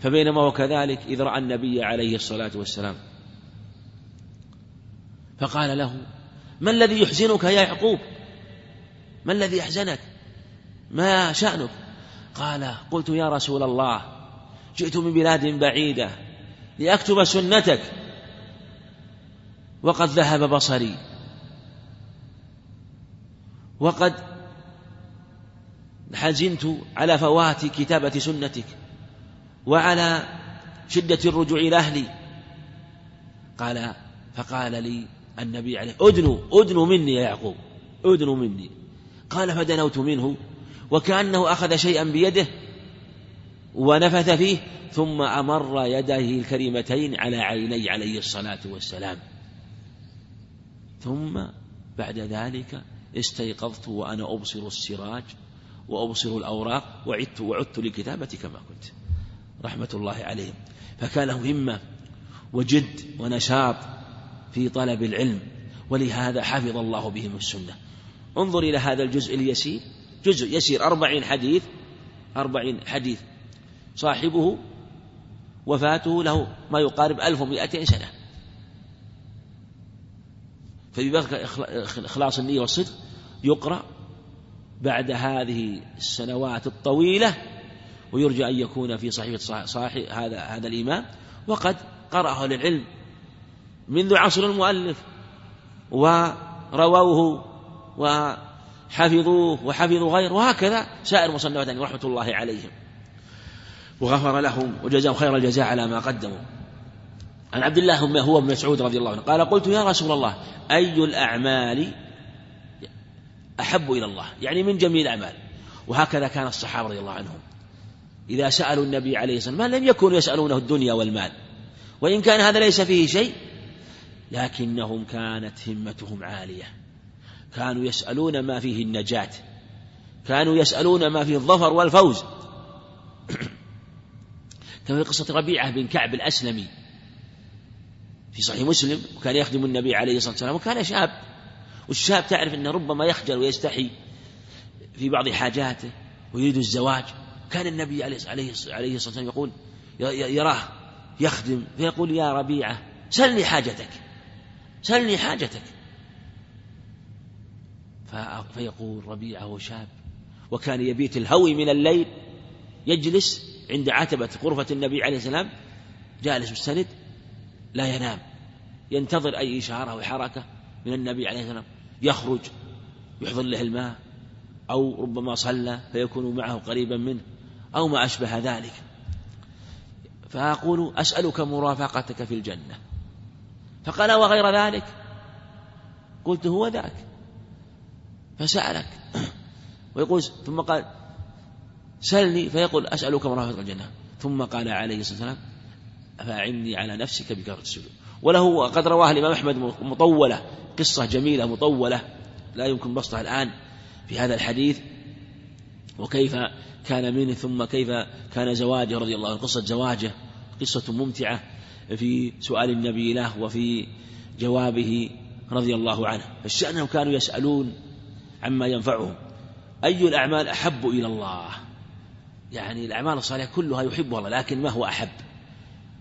A: فبينما هو كذلك إذ رأى النبي عليه الصلاة والسلام. فقال له ما الذي يحزنك يا يعقوب؟ ما الذي يحزنك ما شأنك؟ قال قلت يا رسول الله جئت من بلاد بعيدة لأكتب سنتك. وقد ذهب بصري. وقد حزنت على فوات كتابة سنتك وعلى شدة الرجوع إلى أهلي. قال فقال لي النبي عليه أدنوا أدنوا مني يا يعقوب أدنوا مني. قال فدنوت منه وكأنه أخذ شيئا بيده ونفث فيه ثم أمر يديه الكريمتين على عيني عليه الصلاة والسلام. ثم بعد ذلك استيقظت وأنا أبصر السراج وأبصر الأوراق وعدت وعدت لكتابة كما كنت رحمة الله عليهم. فكان له همة وجد ونشاط في طلب العلم ولهذا حفظ الله بهم السنة. انظر إلى هذا الجزء اليسير. جزء يسير أربعين حديث أربعين حديث. صاحبه وفاته له ما يقارب ألف ومائتين سنة. فببذل إخلاص النية والصدق يقرأ بعد هذه السنوات الطويلة ويرجى أن يكون في صحيفة صاحب هذا هذا الإمام. وقد قرأه للعلم منذ عصر المؤلف ورووه وحفظوه وحفظوا غيره وهكذا سائر المصنفات رحمة الله عليهم. وغفر لهم وجزاهم خير الجزاء على ما قدموا. عن عبد الله ما هو ابن مسعود رضي الله عنه قال قلت يا رسول الله أي الأعمال أحب إلى الله؟ يعني من جميع الأعمال. وهكذا كان الصحابة رضي الله عنهم. إذا سألوا النبي عليه الصلاة والسلام لم يكونوا يسألونه الدنيا والمال؟ وإن كان هذا ليس فيه شيء لكنهم كانت همتهم عالية. كانوا يسألون ما فيه النجاة كانوا يسألون ما فيه الظفر والفوز. كما في قصة ربيعة بن كعب الأسلمي في صحيح مسلم وكان يخدم النبي عليه الصلاة والسلام وكان شاب. والشاب تعرف أنه ربما يخجل ويستحي في بعض حاجاته ويريد الزواج. كان النبي عليه عليه الصلاة والسلام يقول يراه يخدم فيقول يا ربيعة سلني حاجتك سلني حاجتك. فيقول ربيعة شاب. وكان يبيت الهوي من الليل يجلس عند عتبة غرفة النبي عليه السلام جالس مستند لا ينام. ينتظر أي إشارة أو حركة من النبي عليه السلام. يخرج يحضر له الماء أو ربما صلى فيكون معه قريبا منه أو ما أشبه ذلك. فأقول أسألك مرافقتك في الجنة. فقال وغير ذلك؟ قلت هو ذاك. فسألك. ويقول ثم قال سلني فيقول أسألك مرافقة الجنة. ثم قال عليه الصلاة والسلام فأعني على نفسك بكثرة السجود. وله قد رواه الإمام أحمد مطولة قصة جميلة مطولة لا يمكن بسطها الآن في هذا الحديث. وكيف كان منه ثم كيف كان زواجه رضي الله عنه قصة زواجه قصة ممتعة في سؤال النبي له وفي جوابه رضي الله عنه. فالشأن كانوا يسألون عما ينفعهم. أي الأعمال أحب إلى الله؟ يعني الأعمال الصالحة كلها يحبها الله لكن ما هو أحب؟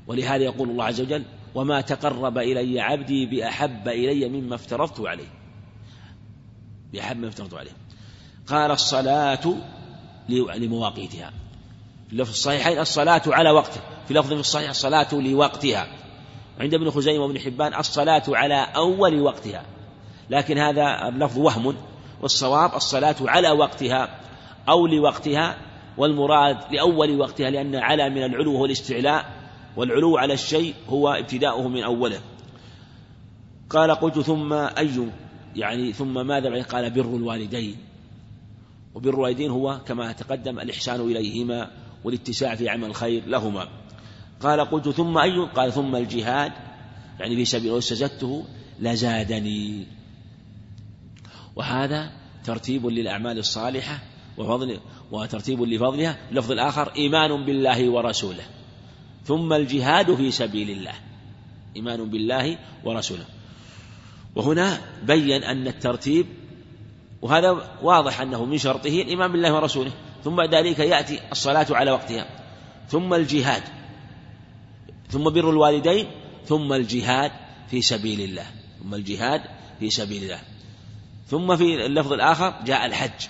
A: ولهذا يقول الله عز وجل وما تقرب إلي عبدي بأحب إلي مما افترضت عليه. بأحب مما افترضت عليه. قال الصلاة لمواقيتها. في لفظ الصحيحين الصلاة على وقته. في لفظ في الصحيح الصلاة لوقتها. عند ابن خزيمة وابن حبان الصلاة على أول وقتها. لكن هذا اللفظ وهم والصواب الصلاة على وقتها أو لوقتها والمراد لأول وقتها لأن على من العلو هو الاستعلاء والعلو على الشيء هو ابتداؤه من أوله. قال قلت ثم أي يعني ثم ماذا قال بر الوالدين. وبر الوالدين هو كما تقدم الإحسان إليهما والاتساع في عمل الخير لهما. قال قلت ثم أي؟ قال ثم الجهاد يعني في سبيل واستزدته لزادني. وهذا ترتيب للأعمال الصالحة وفضل وترتيب لفضلها. اللفظ الآخر إيمان بالله ورسوله. ثم الجهاد في سبيل الله. إيمان بالله ورسوله. وهنا بين أن الترتيب وهذا واضح أنه من شرطه الإيمان بالله ورسوله. ثم بعد ذلك يأتي الصلاة على وقتها. ثم الجهاد. ثم بر الوالدين. ثم الجهاد في سبيل الله. ثم الجهاد في سبيل الله. ثم في اللفظ الآخر جاء الحج.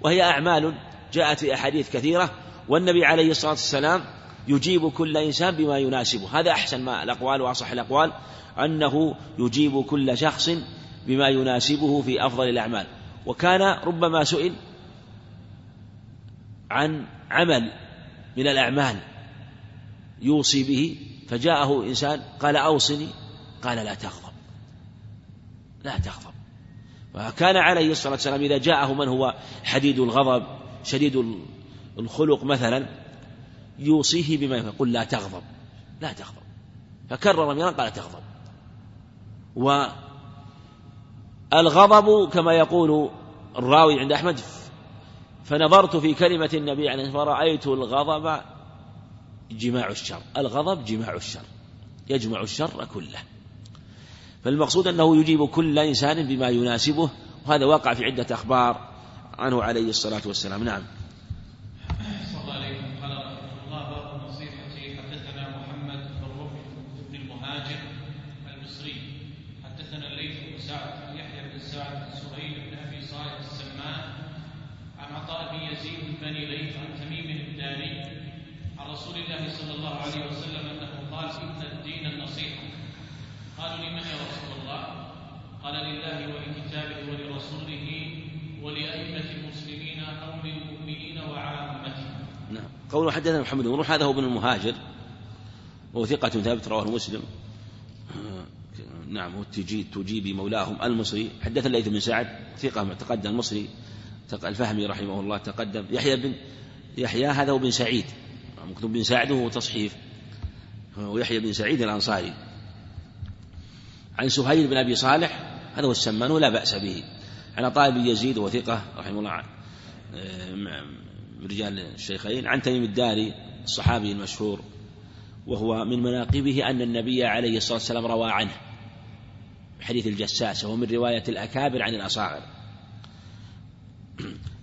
A: وهي أعمال جاءت في أحاديث كثيرة والنبي عليه الصلاة والسلام يجيب كل إنسان بما يناسبه. هذا أحسن ما الأقوال وأصح الأقوال أنه يجيب كل شخص بما يناسبه في أفضل الأعمال. وكان ربما سئل عن عمل من الأعمال يوصي به فجاءه إنسان قال أوصني قال لا تغضب لا تغضب وكان عليه الصلاة والسلام إذا جاءه من هو حديد الغضب شديد الخلق مثلا يوصيه بما يقول لا تغضب لا تغضب. فكرر مرارا قال تغضب. والغضب كما يقول الراوي عند أحمد فنظرت في كلمة النبي عليه فرأيت الغضب جماع الشر. الغضب جماع الشر يجمع الشر كله. فالمقصود أنه يجيب كل إنسان بما يناسبه وهذا وقع في عدة أخبار عنه عليه الصلاة والسلام. نعم. قوله حدثنا محمد بن هذا هو ابن المهاجر وهو ثقة ثابت رواه مسلم. نعم والتجيب تجيبي مولاهم المصري. حدثنا الليث بن سعد ثقة تقدم المصري الفهمي رحمه الله تقدم. يحيى بن يحيى هذا هو بن سعيد. مكتوب بن سعد وهو تصحيف. ويحيى بن سعيد الأنصاري. عن سهيل بن أبي صالح هذا هو السمان ولا بأس به. عن طالب يزيد وثقة رحمه الله. من رجال الشيخين. عن تميم الداري الصحابي المشهور وهو من مناقبه أن النبي عليه الصلاة والسلام روى عنه حديث الجساس وهو من رواية الأكابر عن الأصاغر.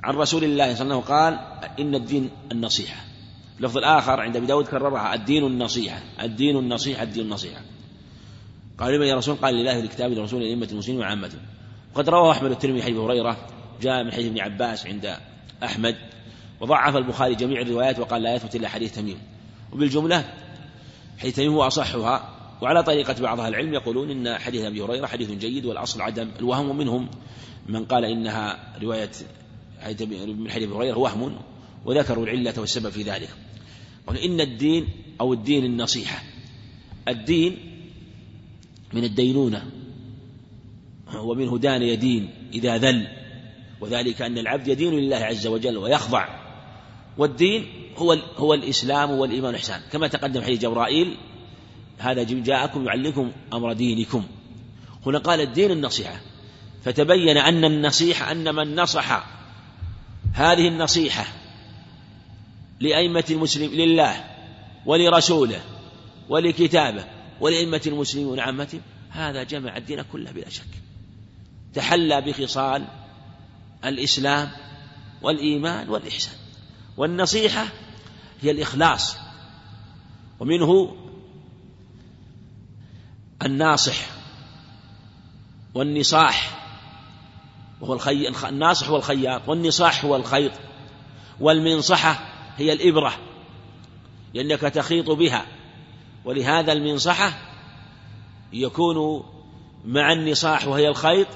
A: عن رسول الله صلى الله عليه وسلم قال إن الدين النصيحة. اللفظ الآخر عند أبي داود كررها الدين النصيحة. الدين النصيحة الدين النصيحة. قال لمن يا رسول قال لله الكتاب لرسول الأئمة المسلمين وعامته وقد رواه أحمد الترمذي حديث هريرة جاء من حديث ابن عباس عند أحمد. وضعف البخاري جميع الروايات وقال لا يثبت إلا حديث تميم. وبالجملة حديث تميم هو أصحها وعلى طريقة بعض أهل العلم يقولون إن حديث أبي هريرة حديث جيد والأصل عدم الوهم ومنهم من قال إنها رواية من حديث أبي هريرة وهم وذكروا العلة والسبب في ذلك. إن الدين أو الدين النصيحة. الدين من الدينونة ومنه دان يدين إذا ذل وذلك أن العبد يدين لله عز وجل ويخضع. والدين هو هو الإسلام والإيمان والإحسان. كما تقدم حديث جبرائيل هذا جاءكم يعلمكم أمر دينكم. هنا قال الدين النصيحة. فتبين أن النصيحة أن من نصح هذه النصيحة لأئمة المسلم لله ولرسوله ولكتابه ولأئمة المسلمين عامتهم هذا جمع الدين كله بلا شك. تحلى بخصال الإسلام والإيمان والإحسان. والنصيحة هي الإخلاص. ومنه الناصح والنصاح وهو الخي... الناصح هو الخياط والنصاح هو الخيط. والمنصحة هي الإبرة لأنك تخيط بها. ولهذا المنصحة يكون مع النصاح وهي الخيط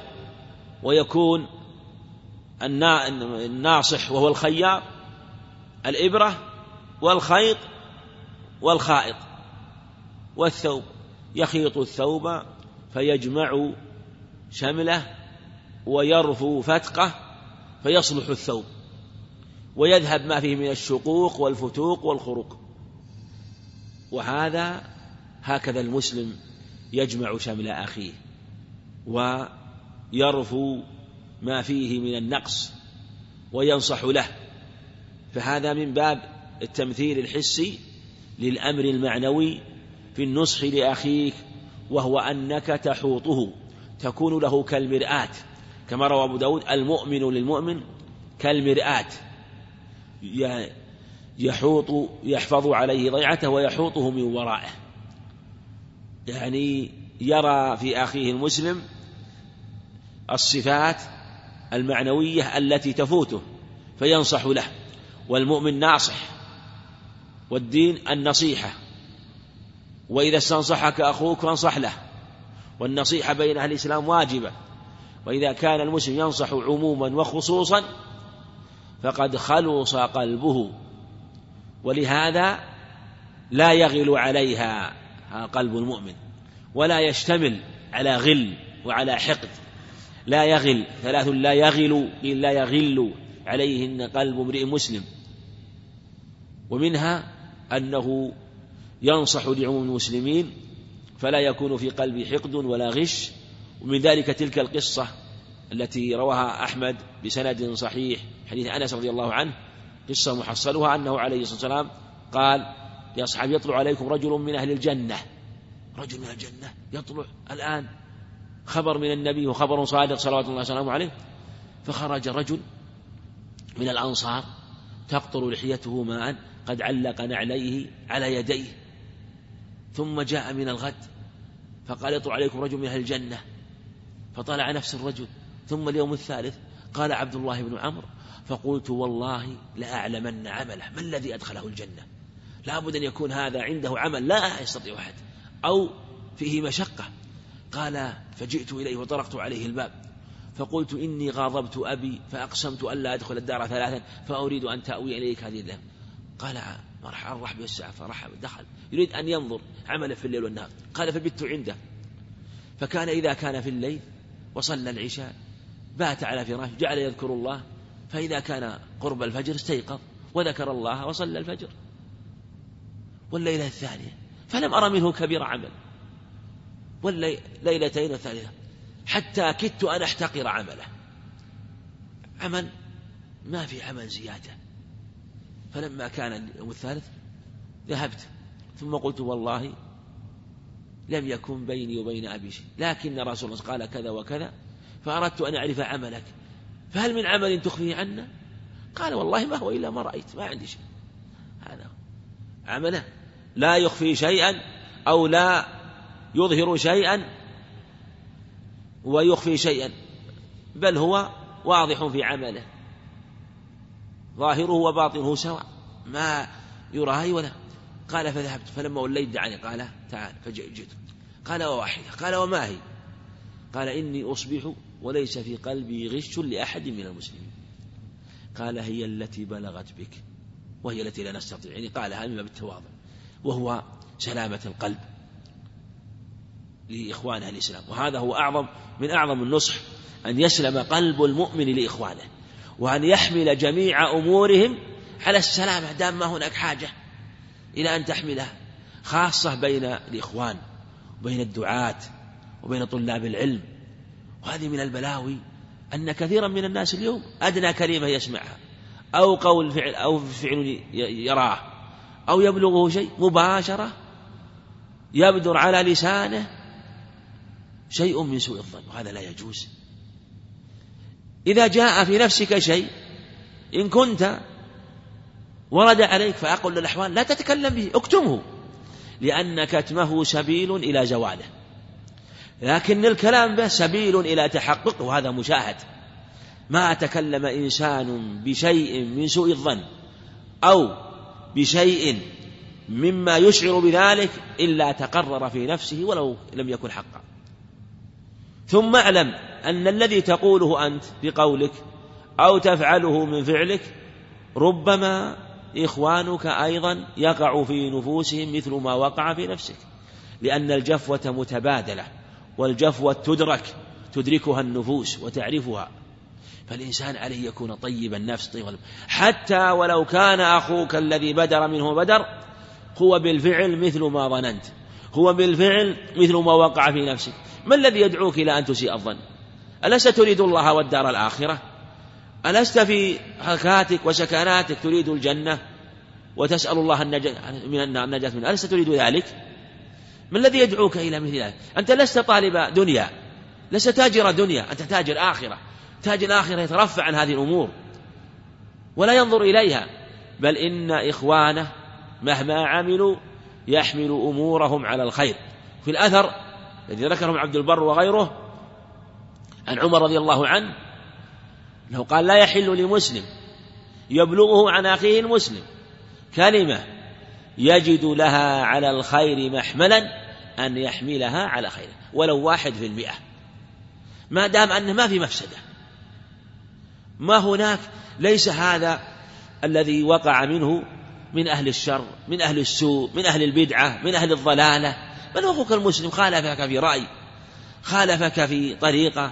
A: ويكون الناصح وهو الخياط الإبرة والخيط والخائط والثوب يخيط الثوب فيجمع شمله ويرفو فتقه فيصلح الثوب ويذهب ما فيه من الشقوق والفتوق والخروق. وهذا هكذا المسلم يجمع شمل أخيه ويرفو ما فيه من النقص وينصح له. فهذا من باب التمثيل الحسي للأمر المعنوي في النصح لأخيك وهو أنك تحوطه تكون له كالمرآة. كما روى أبو داود المؤمن للمؤمن كالمرآة. يحوط يحفظ عليه ضيعته ويحوطه من ورائه. يعني يرى في أخيه المسلم الصفات المعنوية التي تفوته فينصح له. والمؤمن ناصح والدين النصيحة. وإذا استنصحك أخوك فانصح له. والنصيحة بين أهل الإسلام واجبة. وإذا كان المسلم ينصح عموما وخصوصا فقد خلص قلبه. ولهذا لا يغل عليها قلب المؤمن. ولا يشتمل على غل وعلى حقد. لا يغل ثلاث لا يغل لا يغل عليهن قلب امرئ مسلم. ومنها أنه ينصح لعموم المسلمين فلا يكون في قلبه حقد ولا غش. ومن ذلك تلك القصة التي رواها أحمد بسند صحيح حديث أنس رضي الله عنه قصة محصلها أنه عليه الصلاة والسلام قال يا أصحابي يطلع عليكم رجل من أهل الجنة. رجل من الجنة يطلع الآن. خبر من النبي وخبر صادق صلوات الله وسلامه عليه. فخرج رجل من الأنصار تقطر لحيته ماء. قد علق نعليه على يديه ثم جاء من الغد فقال يطلع عليكم رجل من أهل الجنة فطلع نفس الرجل ثم اليوم الثالث قال عبد الله بن عمرو فقلت والله لأعلمن عمله ما الذي أدخله الجنة؟ لابد أن يكون هذا عنده عمل لا يستطيع أحد أو فيه مشقة. قال فجئت إليه وطرقت عليه الباب فقلت إني غاضبت أبي فأقسمت ألا أدخل الدار ثلاثا فأريد أن تأوي إليك هذه الليلة قال مرحبا الرحب والسعة فرحب دخل. يريد أن ينظر عمله في الليل والنهار. قال فبت عنده. فكان إذا كان في الليل وصلى العشاء بات على فراشه جعل يذكر الله. فإذا كان قرب الفجر استيقظ وذكر الله وصلى الفجر. والليلة الثانية فلم أرى منه كبير عمل. والليلتين الثالثة حتى كدت أن أحتقر عمله. عمل ما في عمل زيادة. فلما كان اليوم الثالث ذهبت ثم قلت والله لم يكن بيني وبين أبي شيء لكن رسول الله قال كذا وكذا فأردت أن أعرف عملك فهل من عمل تخفيه عنا؟ قال والله ما هو إلا ما رأيت ما عندي شيء. هذا عمله لا يخفي شيئا أو لا يظهر شيئا ويخفي شيئا بل هو واضح في عمله. ظاهره وباطنه سواء ما يرى ولا. قال فذهبت فلما وليت دعني قال تعال فجئت. قال وواحدة قال وما هي؟ قال إني أصبح وليس في قلبي غش لأحد من المسلمين. قال هي التي بلغت بك وهي التي لا نستطيع. يعني قالها من باب التواضع وهو سلامة القلب لإخوانه الإسلام. وهذا هو أعظم من أعظم النصح أن يسلم قلب المؤمن لإخوانه. وأن يحمل جميع أمورهم على السلامة دام ما هناك حاجة إلى أن تحملها خاصة بين الإخوان وبين الدعاة وبين طلاب العلم. وهذه من البلاوي أن كثيرا من الناس اليوم أدنى كلمة يسمعها أو قول فعل أو فعل يراه أو يبلغه شيء مباشرة يبدر على لسانه شيء من سوء الظن. وهذا لا يجوز. إذا جاء في نفسك شيء إن كنت ورد عليك فأقل الأحوال لا تتكلم به اكتمه لأن كتمه سبيل إلى زواله لكن الكلام به سبيل إلى تحققه وهذا مشاهد. ما تكلم إنسان بشيء من سوء الظن أو بشيء مما يشعر بذلك إلا تقرر في نفسه ولو لم يكن حقا. ثم اعلم أن الذي تقوله أنت بقولك أو تفعله من فعلك ربما إخوانك أيضا يقع في نفوسهم مثل ما وقع في نفسك لأن الجفوة متبادلة والجفوة تدرك تدركها النفوس وتعرفها فالإنسان عليه يكون طيب النفس طيب حتى ولو كان أخوك الذي بدر منه بدر هو بالفعل مثل ما ظننت. هو بالفعل مثل ما وقع في نفسك. ما الذي يدعوك إلى أن تسيء الظن؟ ألست تريد الله والدار الآخرة؟ ألست في حركاتك وسكناتك تريد الجنة وتسأل الله النجاة من النجاة منه ألست تريد ذلك؟ ما الذي يدعوك إلى مثل ذلك؟ أنت لست طالب دنيا لست تاجر دنيا أنت تاجر آخرة. تاجر آخرة يترفع عن هذه الأمور ولا ينظر إليها. بل إن إخوانه مهما عملوا يحمل أمورهم على الخير. في الأثر الذي ذكره عبد البر وغيره عن عمر رضي الله عنه أنه قال لا يحل لمسلم يبلغه عن أخيه المسلم كلمة يجد لها على الخير محملا أن يحملها على خيره ولو واحد في المئة. ما دام أنه ما في مفسدة. ما هناك ليس هذا الذي وقع منه من أهل الشر من أهل السوء من أهل البدعة من أهل الضلالة. بل أخوك المسلم خالفك في رأي خالفك في طريقة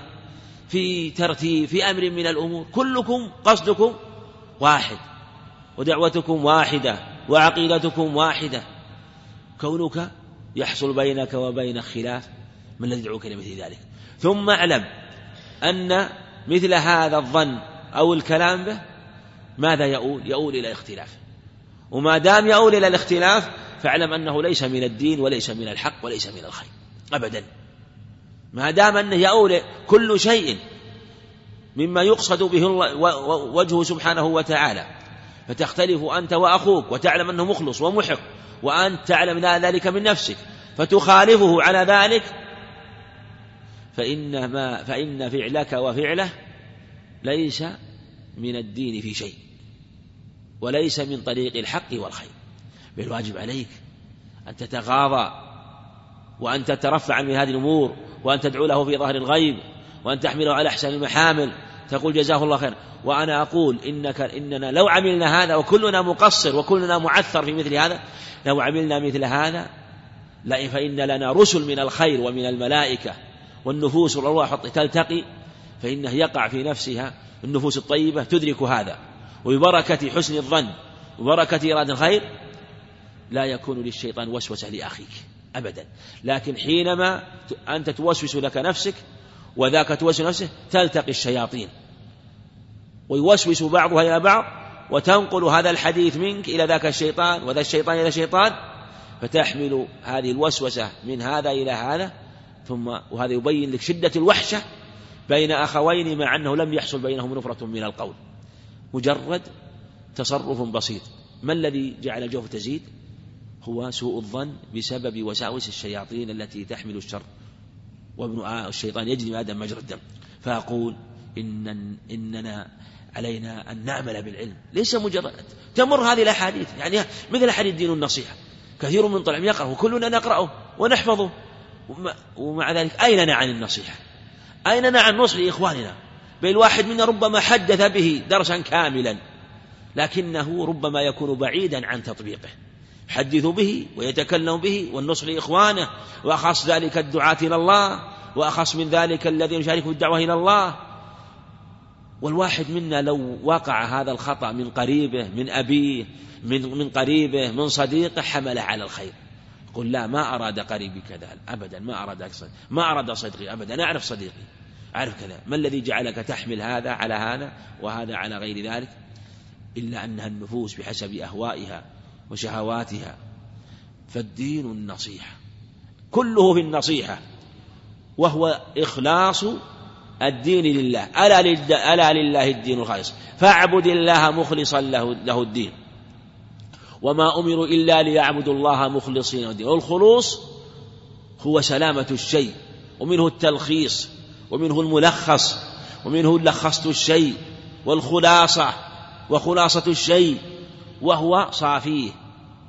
A: في ترتيب في أمر من الأمور. كلكم قصدكم واحد ودعوتكم واحدة وعقيدتكم واحدة. كونك يحصل بينك وبين خلاف من الذي يدعوك إلى مثل ذلك؟ ثم أعلم أن مثل هذا الظن أو الكلام به ماذا يؤول؟ يؤول إلى الاختلاف وما دام يؤول إلى الاختلاف فاعلم أنه ليس من الدين وليس من الحق وليس من الخير. أبدا. ما دام أنه يؤول كل شيء مما يقصد به وجهه سبحانه وتعالى فتختلف أنت وأخوك وتعلم أنه مخلص ومحق وأنت تعلم ذلك من نفسك فتخالفه على ذلك فإن ما فإن فعلك وفعله ليس من الدين في شيء. وليس من طريق الحق والخير. بل الواجب عليك أن تتغاضى وأن تترفع من هذه الأمور وأن تدعو له في ظهر الغيب وأن تحمله على أحسن المحامل. تقول جزاه الله خير. وأنا أقول إنك إننا لو عملنا هذا وكلنا مقصر وكلنا معثر في مثل هذا لو عملنا مثل هذا فإن لنا رسل من الخير ومن الملائكة والنفوس والأرواح تلتقي فإنه يقع في نفسها النفوس الطيبة تدرك هذا. وببركة حسن الظن وبركة إرادة الخير لا يكون للشيطان وسوسة لأخيك أبدا. لكن حينما أنت توسوس لك نفسك وذاك توسوس نفسه تلتقي الشياطين. ويوسوس بعضها إلى بعض وتنقل هذا الحديث منك إلى ذاك الشيطان وذا الشيطان إلى الشيطان فتحمل هذه الوسوسة من هذا إلى هذا ثم وهذا يبين لك شدة الوحشة بين أخوين مع أنه لم يحصل بينهم نفرة من القول. مجرد تصرف بسيط. ما الذي جعل الجوف تزيد؟ هو سوء الظن بسبب وساوس الشياطين التي تحمل الشر. وابن الشيطان يجري آدم مجرى الدم. فأقول إن إننا علينا أن نعمل بالعلم. ليس مجرد. تمر هذه الأحاديث. يعني مثل حديث دين النصيحة. كثير من طلاب يقرأ وكلنا نقرأه ونحفظه. ومع ذلك أين عن النصيحة أين عن نصح لإخواننا؟ بل الواحد منا ربما حدث به درسا كاملا لكنه ربما يكون بعيدا عن تطبيقه. يحدث به ويتكلم به والنصح لإخوانه وأخص ذلك الدعاة إلى الله وأخص من ذلك الذين يشاركوا الدعوة إلى الله. والواحد منا لو وقع هذا الخطأ من قريبه من أبيه من من قريبه من صديقه حمله على الخير. قل لا ما أراد قريبي كذا أبدا ما أراد ما أراد صديقي أبدا أنا أعرف صديقي. أعرف كذا. ما الذي جعلك تحمل هذا على هذا وهذا على غير ذلك؟ إلا أنها النفوس بحسب أهوائها وشهواتها. فالدين النصيحة. كله في النصيحة. وهو إخلاص الدين لله. ألا, ألا لله الدين الخالص. فاعبد الله مخلصا له, له الدين. وما أمروا إلا ليعبدوا الله مخلصين الدين. والخلوص هو سلامة الشيء. ومنه التلخيص. ومنه الملخص ومنه لخصت الشيء والخلاصة وخلاصة الشيء وهو صافيه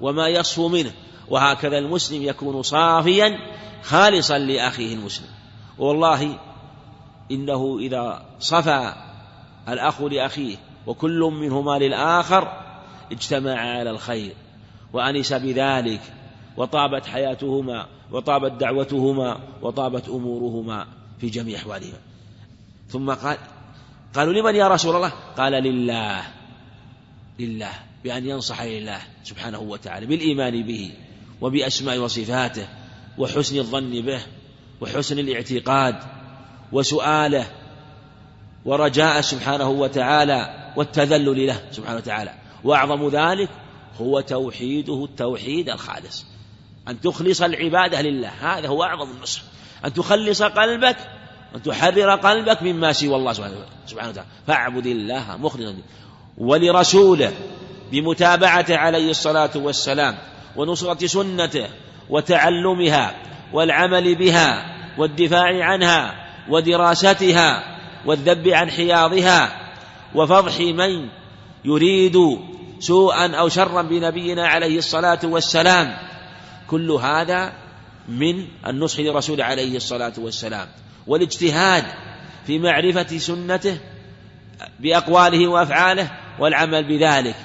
A: وما يصفو منه وهكذا المسلم يكون صافيا خالصا لأخيه المسلم. والله إنه إذا صفى الأخ لأخيه وكل منهما للآخر اجتمع على الخير وأنس بذلك وطابت حياتهما وطابت دعوتهما وطابت أمورهما. في جميع أحوالهما ثم قال قالوا لمن يا رسول الله؟ قال لله. لله. بأن ينصح لله سبحانه وتعالى بالإيمان به وبأسماء وصفاته وحسن الظن به وحسن الاعتقاد وسؤاله ورجاء سبحانه وتعالى والتذلل له سبحانه وتعالى. وأعظم ذلك هو توحيده التوحيد الخالص. أن تخلص العبادة لله. هذا هو أعظم النصح. أن تخلص قلبك أن تحرر قلبك مما سوى الله سبحانه وتعالى. فاعبد الله مخلصا. ولرسوله بمتابعته عليه الصلاة والسلام ونصرة سنته وتعلمها والعمل بها والدفاع عنها ودراستها والذب عن حياضها وفضح من يريد سوءا أو شرا بنبينا عليه الصلاة والسلام. كل هذا من النصح لرسول عليه الصلاة والسلام والاجتهاد في معرفة سنته بأقواله وأفعاله والعمل بذلك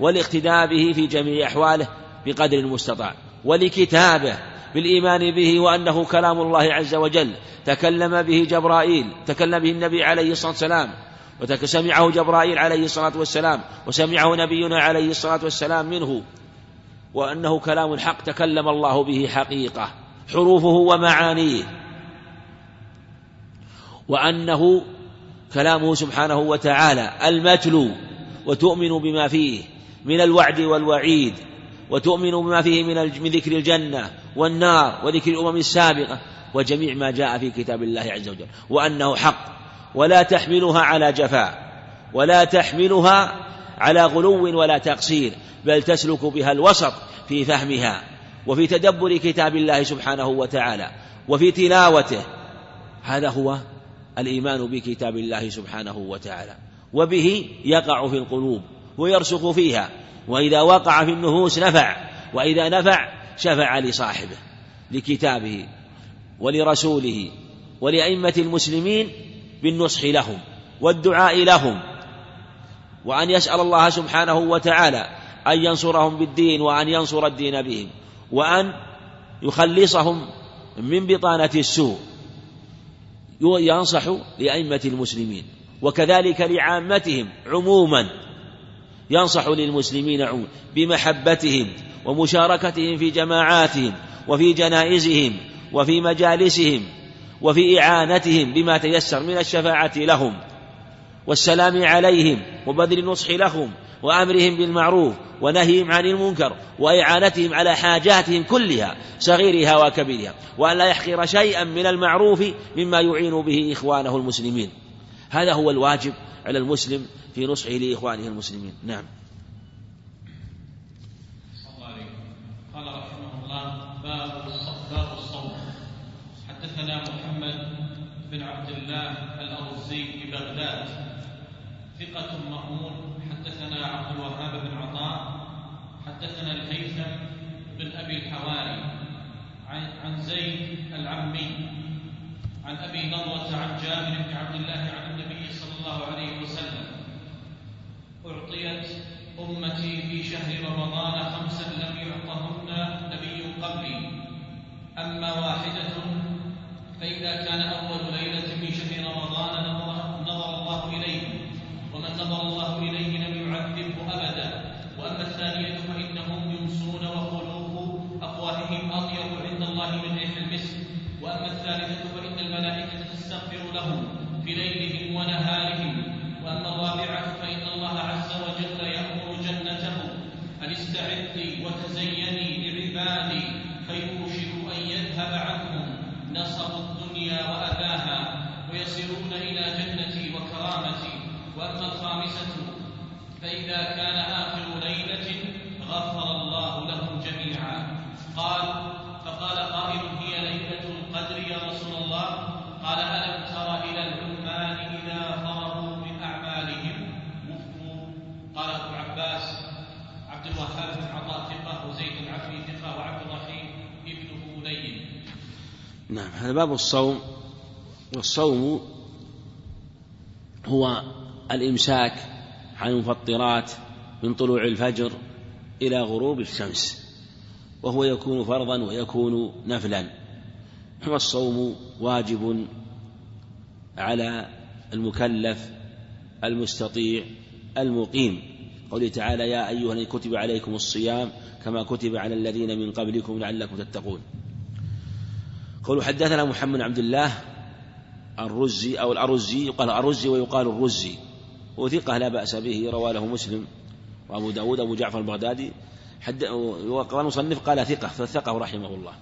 A: والاقتداء به في جميع أحواله بقدر المستطاع ولكتابه بالإيمان به وأنه كلام الله عز وجل تكلم به جبرائيل تكلم به النبي عليه الصلاة والسلام وسمعه جبرائيل عليه الصلاة والسلام وسمعه نبينا عليه الصلاة والسلام منه وأنه كلام الحق تكلم الله به حقيقة. حروفه ومعانيه. وأنه كلامه سبحانه وتعالى المتلو وتؤمن بما فيه من الوعد والوعيد وتؤمن بما فيه من ذكر الجنة والنار وذكر الأمم السابقة وجميع ما جاء في كتاب الله عز وجل. وأنه حق. ولا تحملها على جفاء. ولا تحملها على غلو ولا تقصير بل تسلك بها الوسط في فهمها. وفي تدبر كتاب الله سبحانه وتعالى وفي تلاوته. هذا هو الإيمان بكتاب الله سبحانه وتعالى. وبه يقع في القلوب ويرسخ فيها. وإذا وقع في النفوس نفع. وإذا نفع شفع لصاحبه لكتابه ولرسوله ولأئمة المسلمين بالنصح لهم والدعاء لهم. وأن يسأل الله سبحانه وتعالى أن ينصرهم بالدين وأن ينصر الدين بهم. وأن يخلصهم من بطانة السوء. ينصح لأئمة المسلمين وكذلك لعامتهم عموما. ينصح للمسلمين عموما بمحبتهم ومشاركتهم في جماعاتهم وفي جنائزهم وفي مجالسهم وفي إعانتهم بما تيسر من الشفاعة لهم والسلام عليهم وبذل النصح لهم وأمرهم بالمعروف ونهيهم عن المنكر وإعانتهم على حاجاتهم كلها صغيرها وكبيرها وأن لا يحقر شيئا من المعروف مما يعين به إخوانه المسلمين. هذا هو الواجب على المسلم في نصحه لإخوانه المسلمين. نعم
B: حدثنا محمد بن عبد الله الأرزي ببغداد ثقة مأمون حدثنا عبد الوهاب بن عطاء حدثنا الهيثم بن أبي الحواري عن زيد العمي عن أبي نضرة عن جابر بن عبد الله عن النبي صلى الله عليه وسلم. أعطيت أمتي في شهر رمضان خمسا لم يعطهن نبي قبلي. أما واحدة فإذا كان أول ليلة من شهر رمضان نظر, الله إليه ومن نظر الله إليه لم يعذبه أبدا. وأما الثانية فإنهم يمسون وخلوف أفواههم أطيب عند الله من ريح المسك وأما الثالثة فإن الملائكة تستغفر لهم في ليلهم ونهارهم وأما الرابعة فإن الله عز وجل يأمر جنته أن استعدي وتزيني لعبادي فيوشك أن يذهب عنهم نصب الدنيا وأذاها ويصيرون إلى جنتي وكرامتي. وأما الخامسة فإذا كان آخر ليلة غفر الله لهم جميعا. قال فقال قائل هي ليلة القدر يا رسول الله. قال ألم تر إلى العمال إذا فرغوا من أعمالهم وفوا. قال أبو عباس عبد الوهاب بن عطاء ثقة وزيد العفري ثقة وعبد الرحيم ابنه لين
C: نعم هذا باب الصوم. والصوم هو الإمساك عن المفطرات من طلوع الفجر إلى غروب الشمس. وهو يكون فرضا ويكون نفلا. والصوم واجب على المكلف المستطيع المقيم. قوله تعالى يا أيها الذين كتب عليكم الصيام كما كتب على الذين من قبلكم لعلكم تتقون. قولوا حدثنا محمد عبد الله الرزي أو الأرزي يقال الرزي ويقال الرزي. وثقة لا بأس به روى له مسلم وأبو داود أبو جعفر البغدادي. حد وقال المصنف قال ثقة فثقه رحمه الله.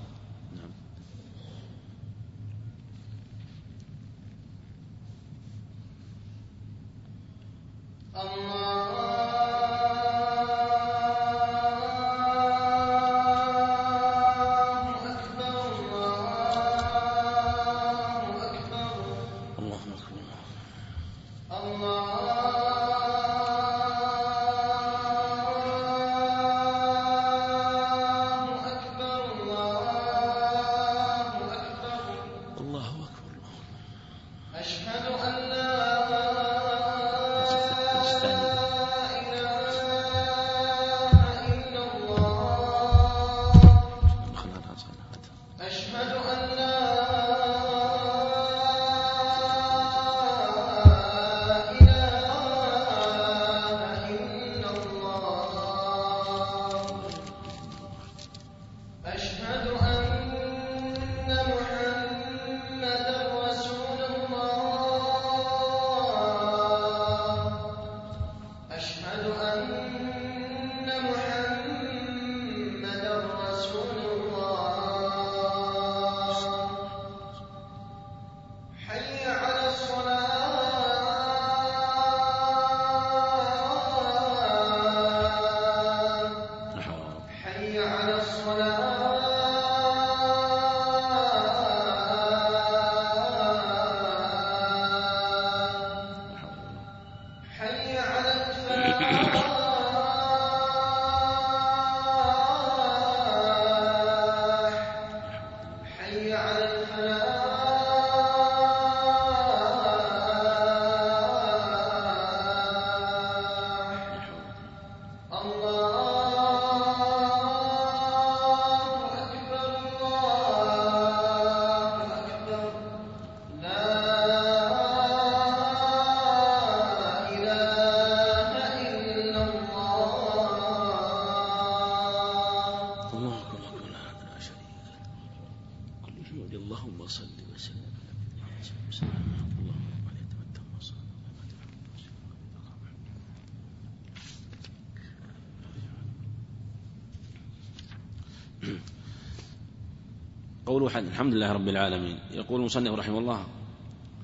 C: قوله الحمد لله رب العالمين. يقول المصنف رحمه الله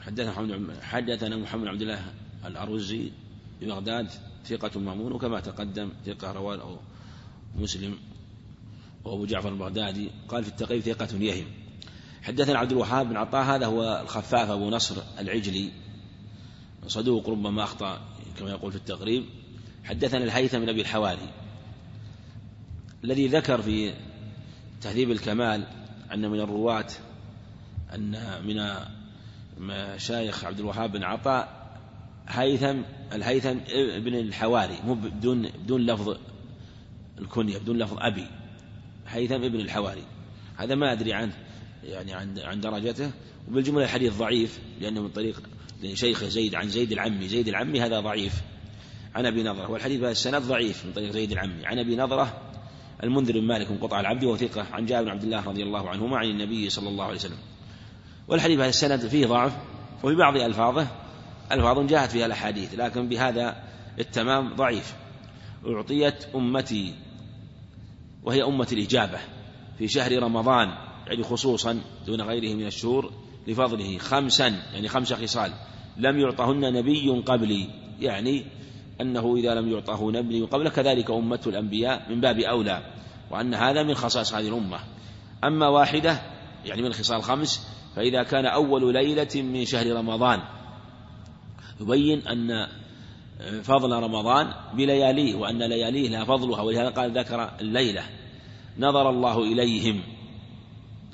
C: حدثنا حدثنا محمد عبد الله الأروزي ببغداد ثقة مأمون وكما تقدم ثقة رواه مسلم وأبو جعفر البغدادي قال في التقريب ثقة يهم. حدثنا عبد الوهاب بن عطاء هذا هو الخفاف أبو نصر العجلي صدوق ربما أخطأ كما يقول في التقريب. حدثنا الهيثم بن أبي الحواري الذي ذكر في تهذيب الكمال أن من الرواة أن من مشايخ عبد الوهاب بن عطاء
A: هيثم الهيثم ابن الحواري مو بدون بدون لفظ الكنية بدون لفظ أبي. هيثم ابن الحواري. هذا ما أدري عنه يعني عن عن درجته. وبالجملة الحديث ضعيف لأنه من طريق شيخه زيد عن زيد العمي. زيد العمي هذا ضعيف. عن أبي نظرة. والحديث بهذا السند ضعيف من طريق زيد العمي. عن أبي نظرة المنذر بن مالك قطع العبد وثقة عن جابر بن عبد الله رضي الله عنهما عن النبي صلى الله عليه وسلم. والحديث بهذا السند فيه ضعف وفي بعض ألفاظه ألفاظ جاءت فيها الأحاديث لكن بهذا التمام ضعيف. أعطيت أمتي وهي أمة الإجابة في شهر رمضان يعني خصوصا دون غيره من الشهور لفضله خمسا يعني خمس خصال. لم يعطهن نبي قبلي يعني أنه إذا لم يعطه نبي قبله كذلك أمة الأنبياء من باب أولى وأن هذا من خصائص هذه الأمة. أما واحدة يعني من الخصال خمس فإذا كان أول ليلة من شهر رمضان. يبين أن فضل رمضان بلياليه وأن لياليه لها فضلها ولهذا قال ذكر الليلة. نظر الله إليهم.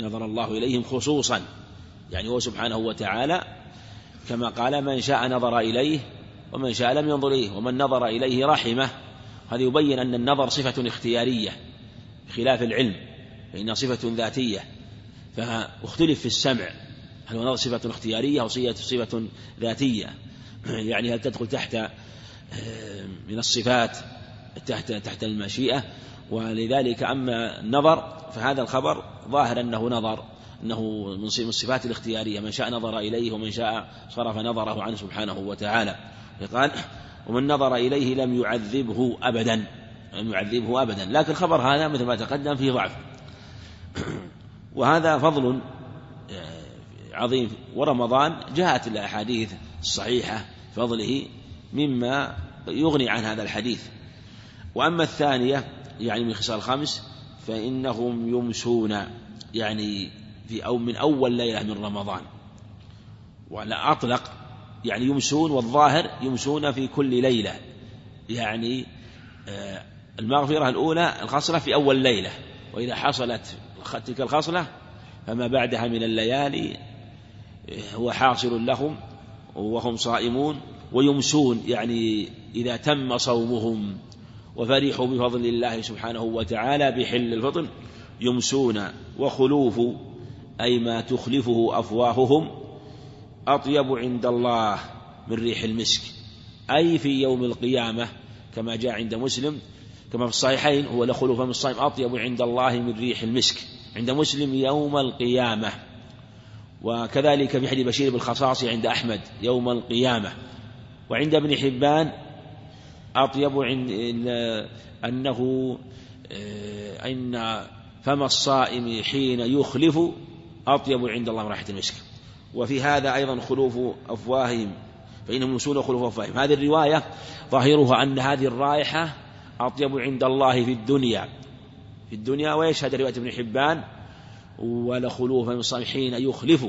A: نظر الله إليهم خصوصا. يعني هو سبحانه وتعالى كما قال من شاء نظر إليه ومن شاء لم ينظر إليه ومن نظر إليه رحمة. هذا يبين أن النظر صفة اختيارية بخلاف العلم فإنها صفة ذاتية. فاختلف في السمع هل هو نظر صفة اختيارية أو صفة ذاتية؟ يعني هل تدخل تحت آه، من الصفات تحت تحت المشيئة؟ ولذلك أما النظر فهذا الخبر ظاهر أنه نظر أنه من الصفات الاختيارية. من شاء نظر إليه ومن شاء صرف نظره عنه سبحانه وتعالى. قال ومن نظر إليه لم يعذبه أبدا لم يعذبه أبدا. لكن الخبر هذا مثل ما تقدم فيه ضعف. وهذا فضل آه، عظيم. ورمضان جاءت الأحاديث الصحيحة فضله مما يغني عن هذا الحديث. وأما الثانية يعني من خصال خمس فإنهم يمسون يعني في أو من أول ليلة من رمضان. ولا أطلق يعني يمسون والظاهر يمسون في كل ليلة. يعني آه، المغفرة الأولى الخصلة في أول ليلة. وإذا حصلت تلك الخصلة فما بعدها من الليالي آه، هو حاصل لهم وهم صائمون ويمسون. يعني إذا تم صومهم وفرحوا بفضل الله سبحانه وتعالى بحل الفطر يمسون وخلوف أي ما تخلفه أفواههم أطيب عند الله من ريح المسك. أي في يوم القيامة كما جاء عند مسلم كما في الصحيحين هو لخلوف من الصائم أطيب عند الله من ريح المسك. عند مسلم يوم القيامة. وكذلك في حديث بشير بالخصاص عند أحمد يوم القيامة. وعند ابن حبان أطيب عند أنه أن فم الصائم حين يخلف أطيب عند الله من رائحة المسك. وفي هذا أيضا خلوف أفواههم فإنهم يمسون خلوف أفواههم. هذه الرواية ظاهرها أن هذه الرائحة أطيب عند الله في الدنيا. في الدنيا ويشهد رواية ابن حبان ولخلوف من الصائم حين يخلف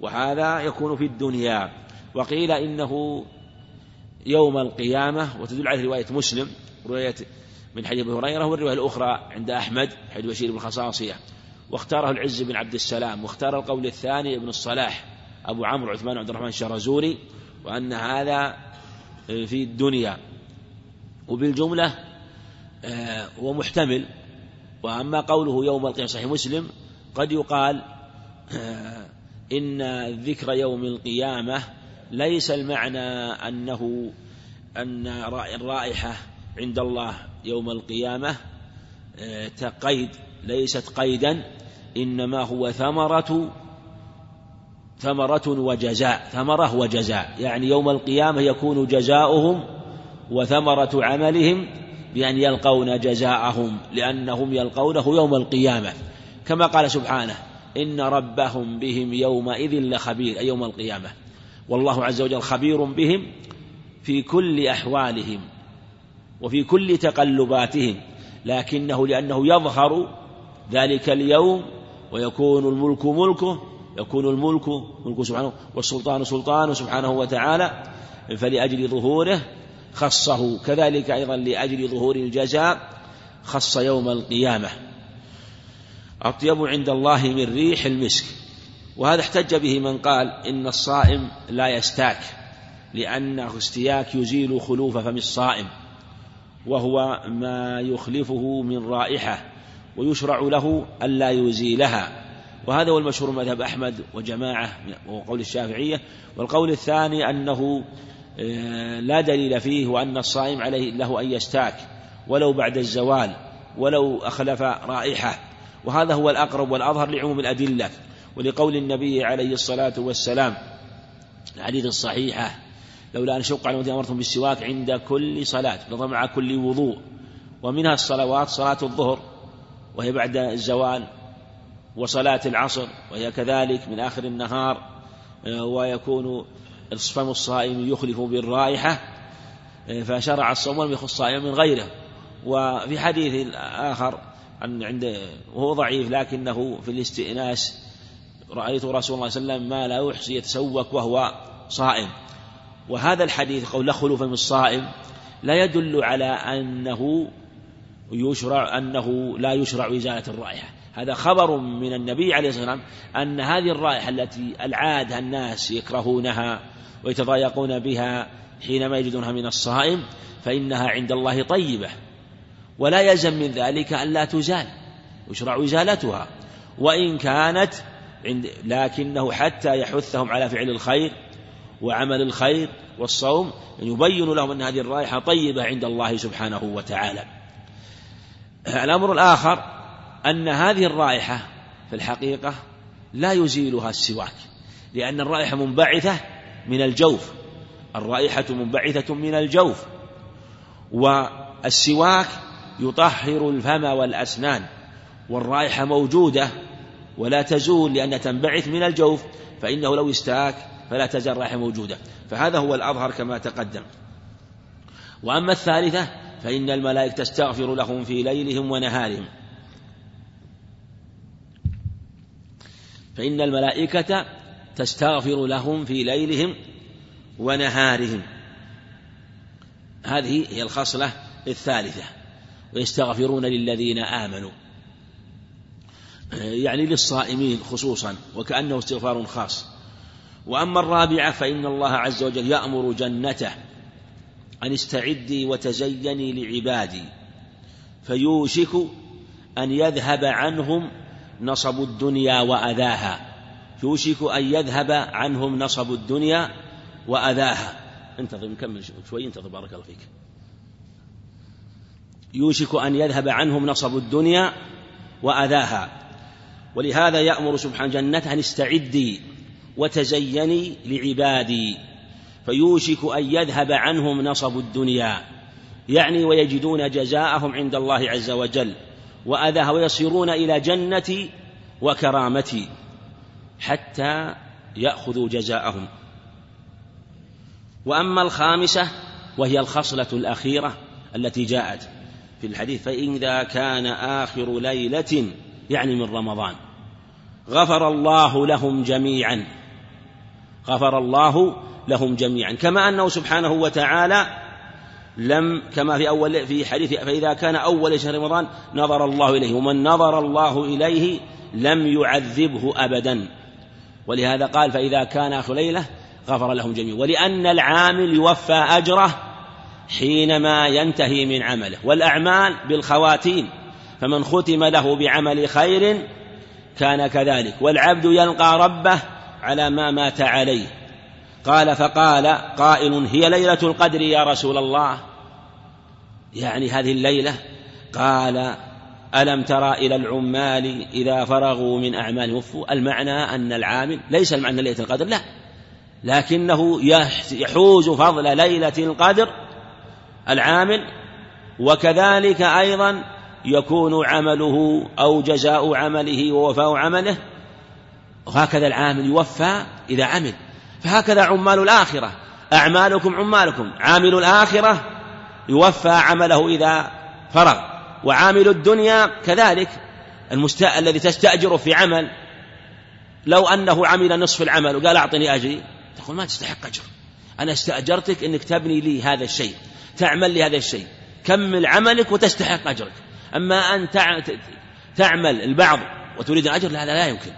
A: وهذا يكون في الدنيا. وقيل إنه يوم القيامة وتدل عليه رواية مسلم رواية من حديث أبي هريرة والرواية الأخرى عند أحمد حديث بشير بن خصاصية. واختاره العز بن عبد السلام واختار القول الثاني ابن الصلاح أبو عمرو عثمان عبد الرحمن الشرزوري وأن هذا في الدنيا. وبالجملة آه، هو محتمل. وأما قوله يوم القيامة صحيح مسلم قد يقال آه، إن ذكر يوم القيامة ليس المعنى أنه أن الرائحة عند الله يوم القيامة آه، تقيد ليست قيدا. إنما هو ثمرة ثمرة وجزاء ثمرة وجزاء. يعني يوم القيامة يكون جزاؤهم وثمرة عملهم بأن يلقون جزاءهم لأنهم يلقونه يوم القيامة. كما قال سبحانه إن ربهم بهم يومئذ لخبير أي يوم القيامة. والله عز وجل خبير بهم في كل أحوالهم وفي كل تقلباتهم لكنه لأنه يظهر ذلك اليوم ويكون الملك ملكه يكون الملك ملك سبحانه والسلطان سلطانه سبحانه وتعالى فلأجل ظهوره خصه. كذلك أيضا لأجل ظهور الجزاء خص يوم القيامة. أطيب عند الله من ريح المسك. وهذا احتج به من قال إن الصائم لا يستاك لأنه استياك يزيل خلوف فم الصائم وهو ما يخلفه من رائحة. ويشرع له ألا يزيلها. وهذا هو المشهور مذهب أحمد وجماعة وقول الشافعية. والقول الثاني أنه آه، لا دليل فيه وأن الصائم عليه له أن يستاك ولو بعد الزوال ولو أخلف رائحة. وهذا هو الأقرب والأظهر لعموم الأدلة. ولقول النبي عليه الصلاة والسلام الحديث الصحيحة لولا أن شق على الذين أمرتم بالسواك عند كل صلاة مع كل وضوء. ومنها الصلوات صلاة الظهر. وهي بعد الزوال وصلاة العصر وهي كذلك من آخر النهار آه، ويكون فم الصائم يخلف بالرائحة آه، فشرع الصوم ولم يخص الصائم من غيره. وفي حديث آخر عن عند وهو ضعيف لكنه في الاستئناس رأيت رسول الله صلى الله عليه وسلم ما لا يحصي يتسوك وهو صائم. وهذا الحديث قول لا خلوف من الصائم لا يدل على أنه يشرع أنه لا يشرع إزالة الرائحة. هذا خبر من النبي عليه الصلاة والسلام أن هذه الرائحة التي العادة الناس يكرهونها ويتضايقون بها حينما يجدونها من الصائم فإنها عند الله طيبة. ولا يلزم من ذلك أن لا تزال يشرع إزالتها. وإن كانت عند لكنه حتى يحثهم على فعل الخير وعمل الخير والصوم يبين لهم أن هذه الرائحة طيبة عند الله سبحانه وتعالى. الأمر الآخر أن هذه الرائحة في الحقيقة لا يزيلها السواك لأن الرائحة منبعثة من الجوف الرائحة منبعثة من الجوف والسواك يطهر الفم والأسنان والرائحة موجودة ولا تزول لأنها تنبعث من الجوف فإنه لو استاك فلا تزال الرائحة موجودة. فهذا هو الأظهر كما تقدم. وأما الثالثة فإن الملائكة تستغفر لهم في ليلهم ونهارهم. فإن الملائكة تستغفر لهم في ليلهم ونهارهم. هذه هي الخصلة الثالثة. ويستغفرون للذين آمنوا. يعني للصائمين خصوصا وكأنه استغفار خاص. وأما الرابعة فإن الله عز وجل يأمر جنته أن استعدي وتزيني لعبادي. فيوشك أن يذهب عنهم نصب الدنيا وأذاها. يوشك أن يذهب عنهم نصب الدنيا وأذاها. انتظر نكمل شوي. انتظر بارك الله فيك. يوشك أن يذهب عنهم نصب الدنيا وأذاها. ولهذا يأمر سبحانه جنته أن استعدي وتزيني لعبادي. فيوشك أن يذهب عنهم نصب الدنيا. يعني ويجدون جزاءهم عند الله عز وجل وأذاها ويصيرون إلى جنتي وكرامتي حتى يأخذوا جزاءهم. وأما الخامسة وهي الخصلة الأخيرة التي جاءت في الحديث فإذا كان آخر ليلة يعني من رمضان غفر الله لهم جميعا. غفر الله لهم جميعا. كما أنه سبحانه وتعالى لم كما في أول في حديث فإذا كان أول شهر رمضان نظر الله إليه ومن نظر الله إليه لم يعذبه أبدا. ولهذا قال فإذا كان آخر ليلة غفر لهم جميعا. ولأن العامل يوفى أجره حينما ينتهي من عمله. والأعمال بالخواتيم فمن ختم له بعمل خير كان كذلك. والعبد يلقى ربه على ما مات عليه. قال فقال قائل هي ليلة القدر يا رسول الله؟ يعني هذه الليلة؟ قال ألم ترى إلى العمال إذا فرغوا من أعمالهم وفوا؟ المعنى أن العامل ليس المعنى ليلة القدر لا. لكنه يحوز فضل ليلة القدر العامل وكذلك أيضا يكون عمله أو جزاء عمله ووفاء عمله وهكذا العامل يوفى إذا عمل. فهكذا عمال الآخرة. أعمالكم عمالكم. عامل الآخرة يوفى عمله إذا فرغ. وعامل الدنيا كذلك. المست... الذي تستأجره في عمل. لو أنه عمل نصف العمل وقال أعطني أجري. تقول ما تستحق أجر. أنا استأجرتك أنك تبني لي هذا الشيء. تعمل لي هذا الشيء. كمل عملك وتستحق أجرك. أما أن تعمل البعض وتريد الأجر لا هذا لا يمكن.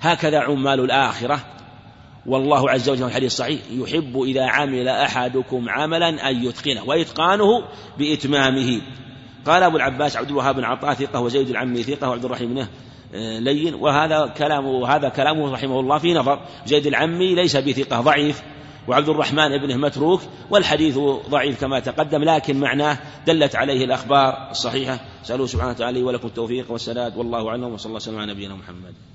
A: هكذا عمال الآخرة. والله عز وجل في الحديث الصحيح يحب إذا عمل أحدكم عملا أن يتقنه وإتقانه بإتمامه. قال أبو العباس عبد الوهاب بن عطاء ثقة وزيد العمي ثقة وعبد الرحيم بن آه، لين وهذا كلامه هذا كلامه رحمه الله في نظر. زيد العمي ليس بثقة ضعيف. وعبد الرحمن ابنه متروك والحديث ضعيف كما تقدم لكن معناه دلت عليه الأخبار الصحيحة. سألوه سبحانه وتعالى ولكم التوفيق والسداد والله أعلم وصلى الله وسلم على نبينا محمد.